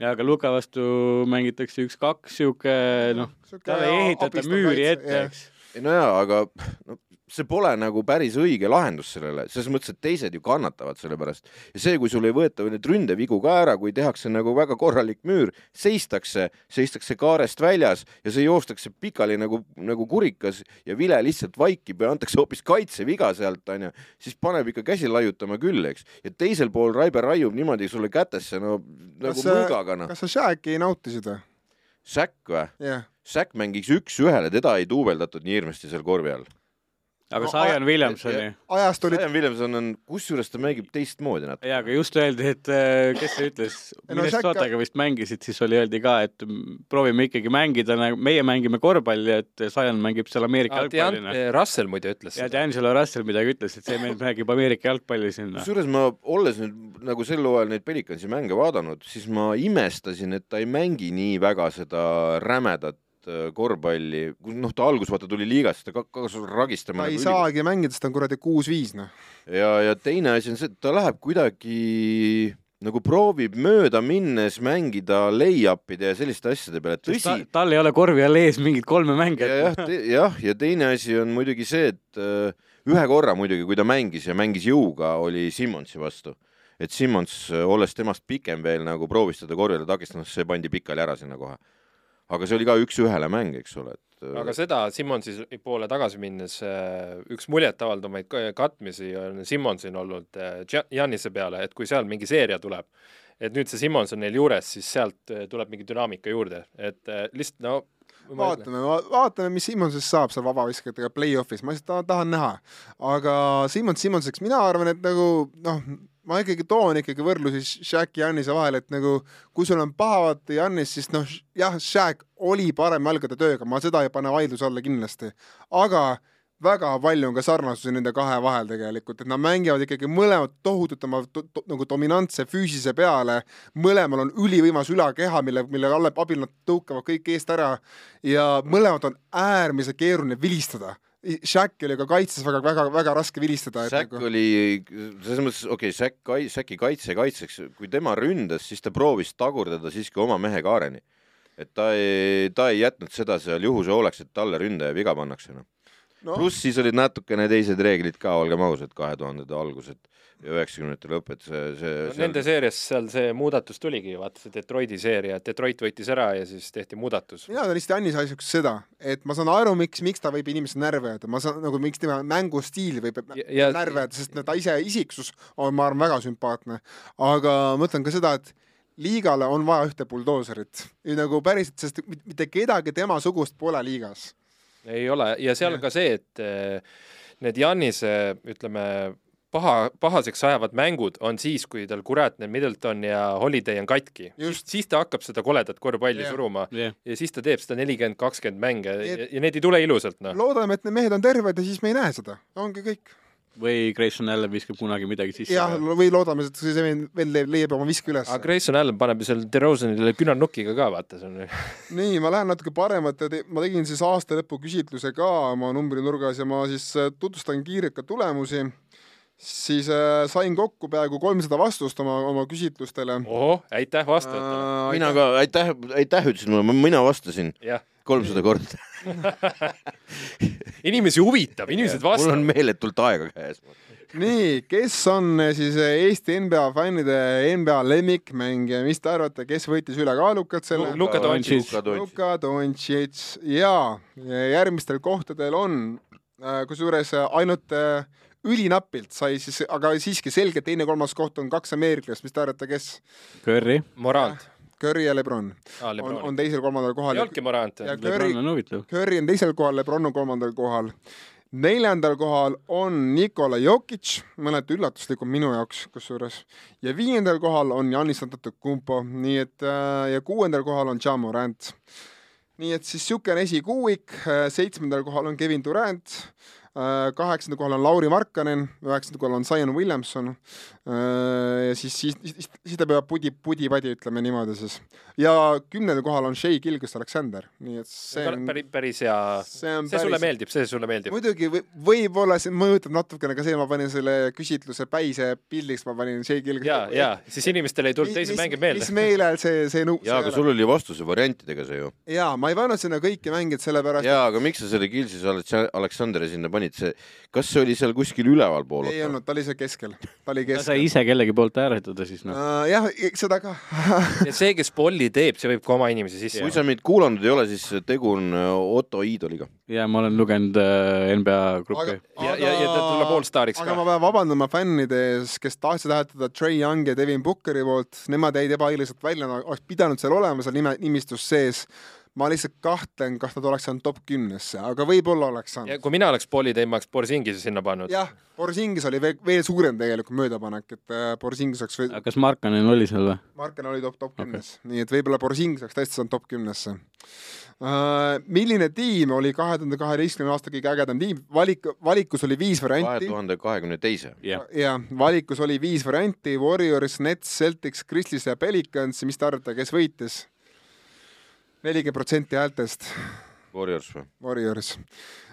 jaa, aga Luka vastu mängitakse üks-kaks, sihuke noh, talle ei ehitata müüri ette, eks. no jaa, aga no, see pole nagu päris õige lahendus sellele, selles mõttes, et teised ju kannatavad selle pärast. ja see, kui sul ei võeta neid ründevigu ka ära, kui tehakse nagu väga korralik müür, seistakse, seistakse kaarest väljas ja see joostakse pikali nagu, nagu kurikas ja vile lihtsalt vaikib ja antakse hoopis kaitseviga sealt, onju, siis paneb ikka käsi laiutama küll, eks. ja teisel pool Raibe raiub niimoodi sulle kätesse, no nagu mõõgaga, noh. kas sa Shaqi nautisid või? Shaq või yeah.? Shaq mängiks üks-ühele, teda ei duubeldatud nii hirmsasti seal korvi all aga no, Zion Williamsoni. ajast olid. Zion Williamson on, kusjuures ta mängib teistmoodi natuke. jaa, aga just öeldi, et äh, kes see ütles, Minnesotaga no, vist mängisid, siis oli, öeldi ka, et proovime ikkagi mängida nagu, meie mängime korvpalli, et Zion mängib seal Ameerika jalgpalli. Eh, Russell muide ütles seda. ja D'Angelo Russell midagi ütles, et see mees mängib Ameerika jalgpalli sinna. kusjuures ma, olles nüüd nagu sel hooajal neid Pelicansi mänge vaadanud, siis ma imestasin, et ta ei mängi nii väga seda rämedat Äh, korvpalli, noh, ta alguses vaata tuli liigast, ta hakkas ragistama. ta ei nagu saagi üli... mängida, sest ta on kuradi kuus-viis, noh. ja, ja teine asi on see, et ta läheb kuidagi nagu proovib mööda minnes mängida lay-up'ide ja selliste asjade peale, tõsi ta,. tal ei ole korvi all ees mingit kolme mängijat. jah, jah, ja teine asi on muidugi see, et uh, ühe korra muidugi, kui ta mängis ja mängis jõuga, oli Simmonsi vastu. et Simmons, olles temast pikem veel nagu proovis teda korjale takistada, see pandi pikali ära sinna kohe aga see oli ka üks-ühele mäng, eks ole, et äh, aga seda Simmonsi poole tagasi minnes äh, üks muljetavaldamaid katmisi on Simmonsil olnud Janise äh, peale, et kui seal mingi seeria tuleb, et nüüd see Simmons on neil juures, siis sealt tuleb mingi dünaamika juurde, et lihtsalt no vaatame, vaatame, mis Simmonsist saab seal vabaviskajatega play-off'is, ma lihtsalt tahan näha. aga Simmons Simmonseks, mina arvan, et nagu noh, ma ikkagi toon ikkagi võrdlusi Shaq ja Jannise vahel, et nagu kui sul on pahavate Jannis, siis noh, jah, Shaq oli parem jalgade tööga, ma seda ei pane vaidluse alla kindlasti, aga väga palju on ka sarnasusi nende kahe vahel tegelikult, et nad mängivad ikkagi mõlemad tohutult oma to, to, nagu dominantse füüsise peale, mõlemal on ülivõimas ülakeha, mille, mille alle abil nad tõukavad kõik eest ära ja mõlemad on äärmiselt keeruline vilistada Shaq oli ka kaitses väga, väga, väga raske vilistada. Shaq nagu... oli, selles mõttes, okei okay,, Shaq kai-, Shaqi kaitse kaitseks, kui tema ründas, siis ta proovis tagurdada siiski oma mehe kaareni. et ta ei, ta ei jätnud seda seal juhuse hooleks, et talle ründaja viga pannakse, noh no.. pluss siis olid natukene teised reeglid ka, olgem ausad, kahe tuhandete algused üheksakümnendate lõpp, et see, see no, seal... Nende seerias seal see muudatus tuligi, vaata see Detroiti seeria, et Detroit võitis ära ja siis tehti muudatus. mina lihtsalt Jannis asjaks seda, et ma saan aru, miks, miks ta võib inimesi närvi ajada, ma saan nagu, miks tema mängustiil võib ja, ja... närvi ajada, sest ta ise isiksus on, ma arvan, väga sümpaatne. aga ma mõtlen ka seda, et liigale on vaja ühte buldooserit. nagu päriselt, sest mitte kedagi temasugust pole liigas ei ole ja seal on ka see, et eh, need Jannise, ütleme, paha, pahaseks ajavad mängud on siis, kui tal kuratne Middleton ja Holiday on katki. siis, ta hakkab seda koledat korvpalli yeah. suruma yeah. ja siis ta teeb seda nelikümmend, kakskümmend mänge ja, ja need ei tule ilusalt, noh. loodame, et need mehed on terved ja siis me ei näe seda, ongi kõik või Grayson Allan viskab kunagi midagi sisse. jah, või loodame, et see veel leiab oma viske üles. aga Grayson Allan paneb ju seal DeRozanile küünarnukiga ka, vaata, see on nii, ma lähen natuke paremate te..., ma tegin siis aasta lõpu küsitluse ka oma numbrinurgas ja ma siis äh, tutvustan kiirelt ka tulemusi siis äh, sain kokku peaaegu kolmsada vastust oma, oma küsitlustele. ohoh, aitäh vastajatele äh,. mina ka, aitäh, aitäh ütlesid mulle, mina vastasin kolmsada korda inimesi huvitab, inimesed vastavad. mul on meeletult aega käes. nii, kes on eh, siis eh, Eesti NBA fännide NBA lemmikmängija, mis te arvate, kes võitis ülekaalukalt selle? Luka Doncic. Luka Doncic ja järgmistel kohtadel on äh, kusjuures ainult ülinapilt sai siis, aga siiski selgelt teine-kolmas koht on kaks ameeriklast, mis te arvate, kes? Curry. Morant Curry ja Lebron ah, on, on teisel-kolmandal kohal. ei olnudki Morant. Lebron on huvitav. Curry on teisel kohal, Lebron on kolmandal kohal. neljandal kohal on Nikola Jokic, mõneti üllatuslikum minu jaoks kusjuures, ja viiendal kohal on Janis Antetokounmpo, nii et äh, ja kuuendal kohal on Ja Morant. nii et siis niisugune esikuuik, seitsmendal kohal on Kevin Durant, Äh, kaheksandal kohal on Lauri Markkanen, üheksandal kohal on Zion Williamson äh, ja siis, siis, siis, siis ta peab pudi, pudi-padi, ütleme niimoodi siis. ja kümnendal kohal on Shea Gilgis-Alexander, nii et see on päris, päris hea, see, see päris... sulle meeldib, see sulle meeldib? muidugi või, võib-olla see mõjutab natukene ka see, ma panin selle küsitluse päise pildiks, ma panin Shea Gilgis ja, ja siis inimestele ei tulnud teisi mänge meelde. mis meile see, see nõu-. jaa, aga sul oli vastuse variantidega see ju. jaa, ma ei pannud sinna kõiki mängijaid, sellepärast jaa, aga miks sa selle Gilgis Alexanderi sinna panid? Panid, see, kas see oli seal kuskil ülevalpool? ei olnud, ta oli seal keskel, ta oli keskel. sa ise kellegi poolt hääletada siis noh uh,? jah, seda ka ja see, kes polli teeb, see võib ka oma inimesi sisse. kui sa meid kuulanud ei ole, siis tegu on äh, Otto Iidoliga. ja ma olen lugenud äh, NBA gruppi. ja, ja, ja ta tuleb allstariks ka. aga ma pean vabandama fännide ees, kes tahtsid hääletada Trey Young ja Devin Bookeri poolt, nemad jäid ebaõiglaselt välja, oleks pidanud seal olema seal nime, nimistus sees ma lihtsalt kahtlen, kas nad oleks saanud top kümnesse, aga võib-olla oleks saanud. kui mina oleks Poli teinud, ma oleks Borsingise sinna pannud. jah, Borsingis oli veel, veel suurem tegelikult möödapanek, et äh, Borsingis oleks või... kas Markanen oli seal või? Markanen oli top, top kümnes okay., nii et võib-olla Borsingis oleks tõesti saanud top kümnesse uh,. milline tiim oli kahe tuhande kaheteistkümnenda aasta kõige ägedam tiim? valik, valikus oli viis varianti. kahe tuhande kahekümne teise. jah, valikus oli viis varianti, Warriors, Nets, Celtics, Grizzlies ja Pelicans, mis te arvate, kes võitis? Nelikümmend protsenti häältest. Warriors või? Warriors.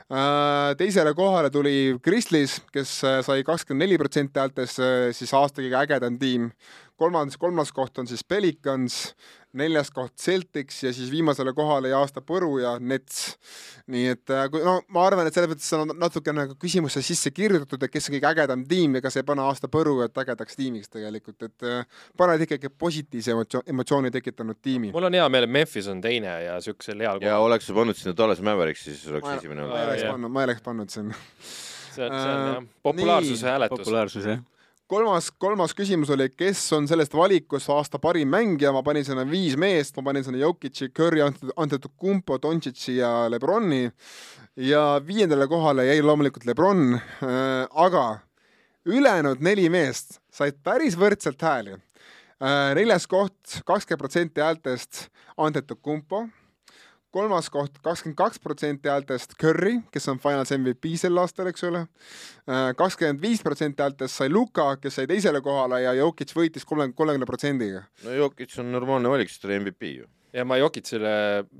Äh, teisele kohale tuli Grizzlies, kes äh, sai kakskümmend neli protsenti häältest, äh, siis aasta kõige ägedam tiim. Kolmandas, kolmas koht on siis Pelicans, neljas koht Celtics ja siis viimasele kohale jäi aasta Põru ja Nets. nii et äh, kui no ma arvan, et selles mõttes on natukene nagu küsimusse sisse kirjutatud, et kes on kõige ägedam tiim ja kas ei pane aasta Põru et ägedaks tiimiks tegelikult, et äh, paned ikkagi positiivse emotsioon, emotsiooni tekitanud tiimi. mul on hea meel, et Memphis on teine ja siukesel heal kohal. ja oleks sa pannud sinna Dallas Mavericks, siis oleks ma, esimene olnud. ma ei oleks pannud, ma ei oleks pannud sinna see on, see on jah, äh, populaarsuse hääletus. populaarsus jah kolmas, kolmas küsimus oli, kes on sellest valikust aasta parim mängija, ma panin sinna viis meest, ma panin sinna Jokic'i, Curry, Antetokounmpo, Doncic'i ja Lebroni. Ja viiendale kohale jäi loomulikult Lebron. Äh,, aga ülejäänud neli meest said päris võrdselt hääli. Äh,. neljas koht, kakskümmend protsenti häältest Antetokounmpo, kolmas koht kakskümmend kaks protsenti häältest Curry, kes on Finals MVP sel aastal, eks ole. kakskümmend viis protsenti häältest sai Luka, kes sai teisele kohale ja Jokic võitis kolmekümne, kolmekümne protsendiga. no Jokic on normaalne valik, sest ta oli MVP ju. ja ma Jokicile,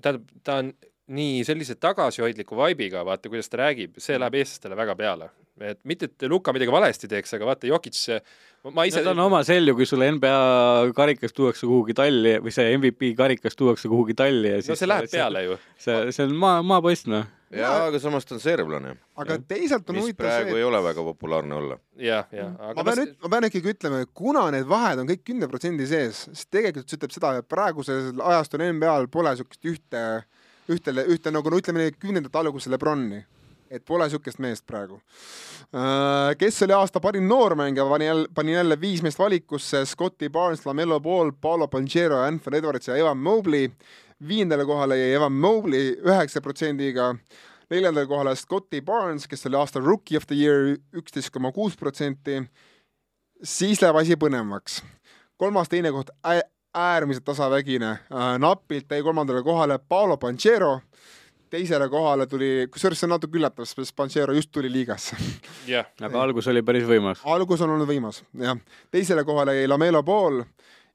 tähendab, ta on nii sellise tagasihoidliku vibe'iga, vaata, kuidas ta räägib, see läheb eestlastele väga peale. et mitte, et Luka midagi valesti teeks, aga vaata, Jokic, ma ise no, ta on oma selju, kui sulle NBA karikas tuuakse kuhugi talli või see MVP karikas tuuakse kuhugi talli ja siis no see läheb peale ju. see, see on maa, maapoiss, noh. jaa, aga samas ta on serblane. aga teisalt on huvitav praegu see, ei ole väga populaarne olla. jah, jah. ma pean nüüd, ma pean ikkagi ütlema, et kuna need vahed on kõik kümne protsendi sees, siis tegelikult see ütleb seda, et praegusel ajastul NBA-l pole niisugust ühte, ühtele, ühte nagu no ütleme, kümnendate alguse Lebroni et pole niisugust meest praegu. kes oli aasta parim noormängija, pani jälle, pani jälle viis meest valikusse, Scotti Barnes, Lamelo Ball, Paolo Pangero, Anthony Edwards ja Evan Mobley. viiendale kohale jäi Evan Mobley üheksa protsendiga, neljandale kohale Scotti Barnes, kes oli aasta Rookie of the Year, üksteist koma kuus protsenti. siis läheb asi põnevamaks. kolmas, teine koht äärmiselt tasavägine, napilt jäi kolmandale kohale Paolo Pangero teisele kohale tuli, kusjuures see on natuke üllatav, sest Panchero just tuli liigasse. jah. aga algus oli päris võimas. algus on olnud võimas, jah. teisele kohale jäi Lamelo Ball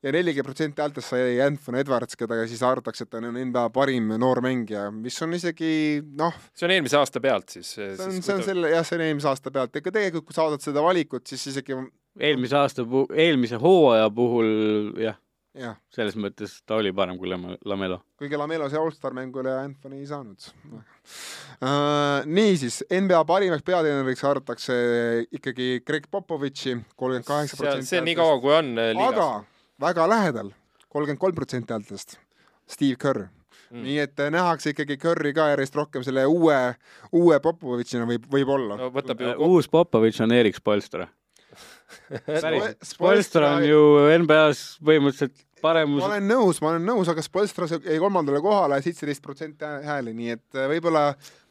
ja nelikümmend protsenti häältest sai Anthony Edwards, keda siis arvatakse, et ta on enda parim noor mängija, mis on isegi noh. see on eelmise aasta pealt siis? see on, see on selle, jah, see on eelmise aasta pealt, ega tegelikult, kui sa vaatad seda valikut, siis isegi eelmise aasta eelmise hooaja puhul jah. Selles mõttes ta oli parem kui Lame-, Lamelo. kuigi Lamelo see allstar mängule Anthony ei saanud uh,. Niisiis, NBA parimaks peatreeneriks arvatakse ikkagi Greg Popovitši, kolmkümmend kaheksa protsenti. see on nii kaua, kui on liigas. aga väga lähedal, kolmkümmend kolm protsenti häältest, Steve Kerr mm.. nii et nähakse ikkagi Curry ka järjest rohkem selle uue, uue Popovitšina võib, võib-olla no,. võtab ju uus Popovitš on Erik Spolstra Spolstra on ju NBA-s põhimõtteliselt paremus. ma olen nõus, ma olen nõus, aga Spolstra jäi kolmandale kohale seitseteist protsenti hääli, nii et äh, võib-olla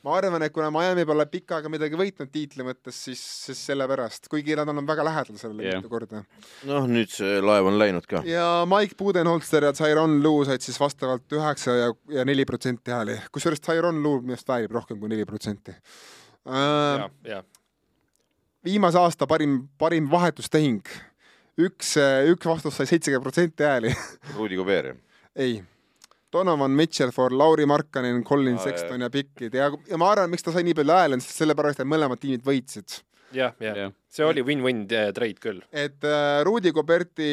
ma arvan, et kuna Miami pole pikka aega midagi võitnud tiitli mõttes, siis, siis sellepärast, kuigi nad on väga lähedal sellele yeah. mitu korda. noh, nüüd see laev on läinud ka. ja Mike Budenholzer ja Tyron Lue said siis vastavalt üheksa ja, ja neli protsenti hääli, kusjuures Tyron Lue minu arust väärib rohkem kui neli protsenti. Äh, viimase aasta parim, parim vahetustehing. üks, üks vastus sai seitsekümmend protsenti hääli Rudi Gobert, jah? ei. Donovan Mitchell for Lauri Markkanen, Colin ah, Sexton jah. ja Pickid ja, ja ma arvan, miks ta sai nii palju hääli, on sellepärast, et mõlemad tiimid võitsid jah, jah ja. ja., see oli win-win trade küll. et äh, Rudi Goberti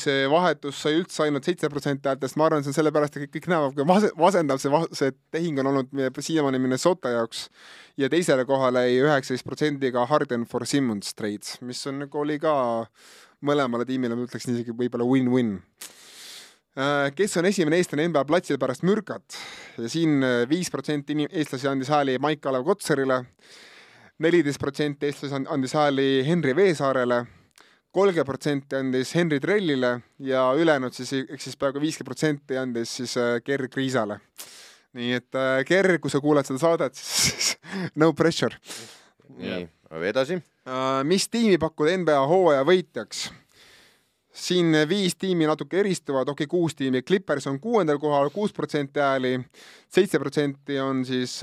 see vahetus sai üldse ainult seitse protsenti häältest, ma arvan, see on sellepärast, et kõik näevad, kui vas-, vasendav see, see tehing on olnud siiamaani Minnesota jaoks ja teisele kohale jäi üheksateist protsendiga Harden for Simmons trade, mis on nagu oli ka mõlemale tiimile, ma ütleksin isegi võib-olla win-win äh, kes on esimene eestlane NBA platsil pärast mürkat ja siin äh, viis protsenti eestlasi andis hääli Maik-Kalev Kotsarile, neliteist protsenti eestlasi andis hääli Henri Veesaarele, kolmkümmend protsenti andis Henri Trellile ja ülejäänud siis, ehk siis peaaegu viiskümmend protsenti andis siis äh, Ger Kriisale. nii et äh, Ger, kui sa kuulad seda saadet, siis no pressure. nii, edasi uh,. mis tiimi pakkuda NBA hooaja võitjaks? siin viis tiimi natuke eristuvad, okei okay,, kuus tiimi, Clippers on kuuendal kohal, kuus protsenti hääli, seitse protsenti on siis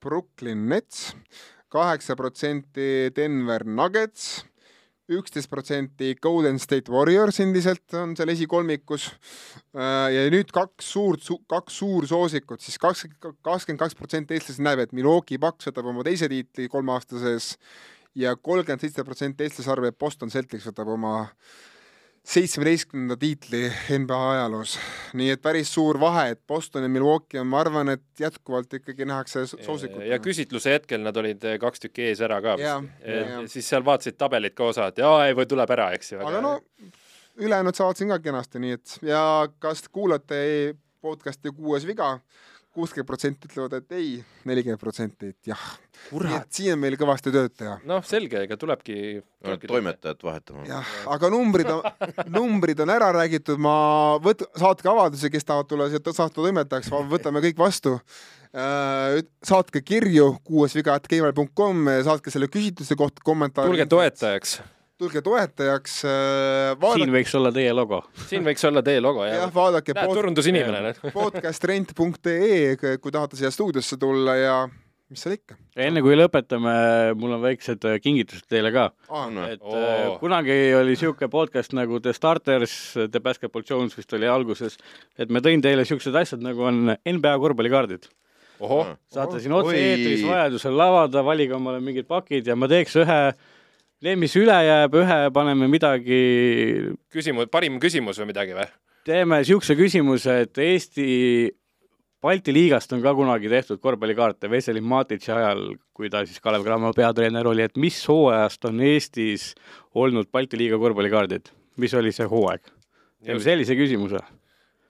Brooklyn Nets, kaheksa protsenti Denver Nuggets, üksteist protsenti Golden State Warriors endiselt on seal esikolmikus. Äh, ja nüüd kaks suurt, kaks suursoosikut, siis kakskümmend, kakskümmend kaks protsenti eestlasi näeb, et Milwaukee Bucks võtab oma teise tiitli kolme aasta sees ja kolmkümmend seitse protsenti eestlasi arvab, et Boston Celtics võtab oma seitsmeteistkümnenda tiitli NBA ajaloos, nii et päris suur vahe, et Boston ja Milwaukee on, ma arvan, et jätkuvalt ikkagi nähakse soosikutena. ja küsitluse hetkel nad olid eh, kaks tükki ees ära ka. siis seal vaatasid tabelit ka osa, et jaa, ei või tuleb ära, eks ju. aga no ülejäänud saavad siin ka kenasti, nii et ja kas kuulate podcast'i Kuues viga, kuuskümmend protsenti ütlevad, et ei, nelikümmend protsenti, et jah. et siin on meil kõvasti tööd teha. noh, selge, ega tulebki, tulebki toimetajat vahetama. jah, aga numbrid on, numbrid on ära räägitud, ma võt-, saatke avaldusi, kes tahavad tulla siia saate toimetajaks, võtame kõik vastu äh, saatke kirju kuuesviga.gmail.com, saatke selle küsitluse kohta kommentaare. tulge toetajaks tulge toetajaks äh,. siin võiks olla teie logo. siin võiks olla teie logo, jah. jah, vaadake. näed, turundusinimene. podcastrent.ee, kui tahate siia stuudiosse tulla ja mis seal ikka. enne kui lõpetame, mul on väiksed äh, kingitused teile ka ah,. et oh. kunagi oli niisugune podcast nagu The Starters, The Basketball Jones vist oli alguses, et ma tõin teile niisugused asjad, nagu on NBA korvpallikaardid. saate siin otse-eetris vajadusel lavada, valige omale mingid pakid ja ma teeks ühe mis üle jääb, ühe paneme midagi. küsimus, parim küsimus või midagi või? teeme niisuguse küsimuse, et Eesti Balti liigast on ka kunagi tehtud korvpallikaarte Veseli Matitši ajal, kui ta siis Kalev Cramo peatreener oli, et mis hooajast on Eestis olnud Balti liiga korvpallikaardid, mis oli see hooaeg? teeme sellise küsimuse.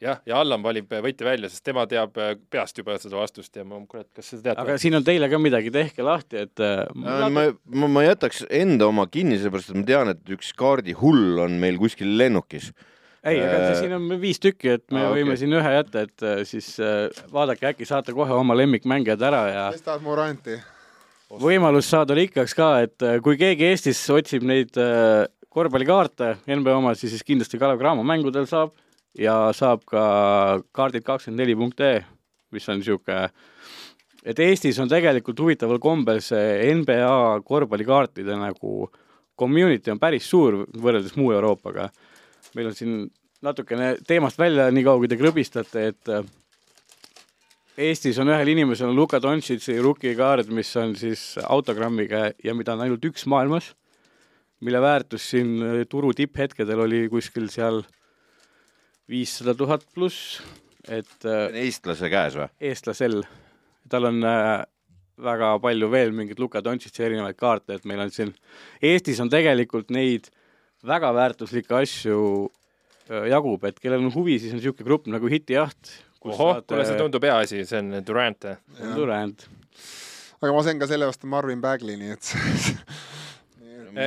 Jah, ja Allan valib võitja välja, sest tema teab äh, peast juba seda vastust ja ma, kurat, kas sa tead? aga siin on teile ka midagi, tehke lahti, et äh, ma, ma, ma, ma jätaks enda oma kinni, sellepärast et ma tean, et üks kaardihull on meil kuskil lennukis ei, aga äh, siin on viis tükki, et me ah, võime okay. siin ühe jätta, et äh, siis äh, vaadake, äkki saate kohe oma lemmikmängijad ära ja. kes tahab Moranti? võimalus saada rikkaks ka, et kui keegi Eestis otsib neid korvpallikaarte, NBA omasid, siis kindlasti Kalev Cramo mängudel saab ja saab ka kaardid kakskümmend neli punkt ee, mis on niisugune et Eestis on tegelikult huvitaval kombel see NBA korvpallikaartide nagu community on päris suur võrreldes muu Euroopaga. Meil on siin natukene teemast välja, niikaua kui te krõbistate, et äh, Eestis on ühel inimesel Luka Dontšitši rukikaard, mis on siis autogrammiga ja mida on ainult üks maailmas, mille väärtus siin äh, turu tipphetkedel oli kuskil seal viissada tuhat pluss, et äh, eestlase käes või? eestlasel. tal on väga palju veel mingeid Luka Dontšitši erinevaid kaarte, et meil on siin, Eestis on tegelikult neid väga väärtuslikke asju jagub, et kellel on huvi, siis on niisugune grupp nagu Hitijaht. ohoh, kuule, see tundub hea asi, see on Durant. Durant. aga ma sain ka selle vastu Marvin Bagley, nii et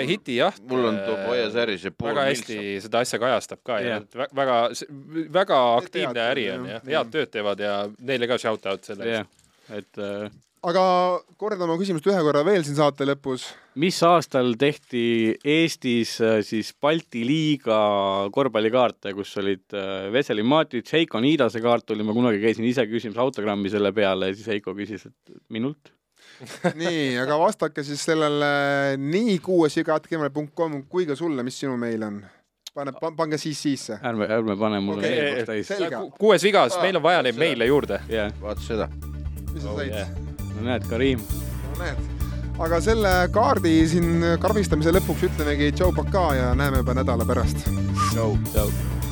hiti jah. mul on Tobias Harris ja Paul väga hästi Milson. seda asja kajastab ka yeah. ja väga, väga aktiivne äri on jah, head tööd teevad ja neile ka shout out selle eest yeah.. et äh, aga kordan oma küsimust ühe korra veel siin saate lõpus. mis aastal tehti Eestis äh, siis Balti liiga korvpallikaarte, kus olid äh, Veseli Matic, Heiko Niidase kaart oli, ma kunagi käisin ise küsimas autogrammi selle peale ja siis Heiko küsis, et minult nii, aga vastake siis sellele nii kuuesiga.gmail.com kui ka sulle, mis sinu meil on? pane, pange siis sisse. ärme, ärme pane mulle okay. meeldimas täis. kuues vigas, meil on vaja neid meile juurde yeah.. vaata seda. mis sa oh, said yeah.? no näed, Karim. no näed, aga selle kaardi siin karmistamise lõpuks ütlemegi tšau, pakaa ja näeme juba nädala pärast. tšau, tšau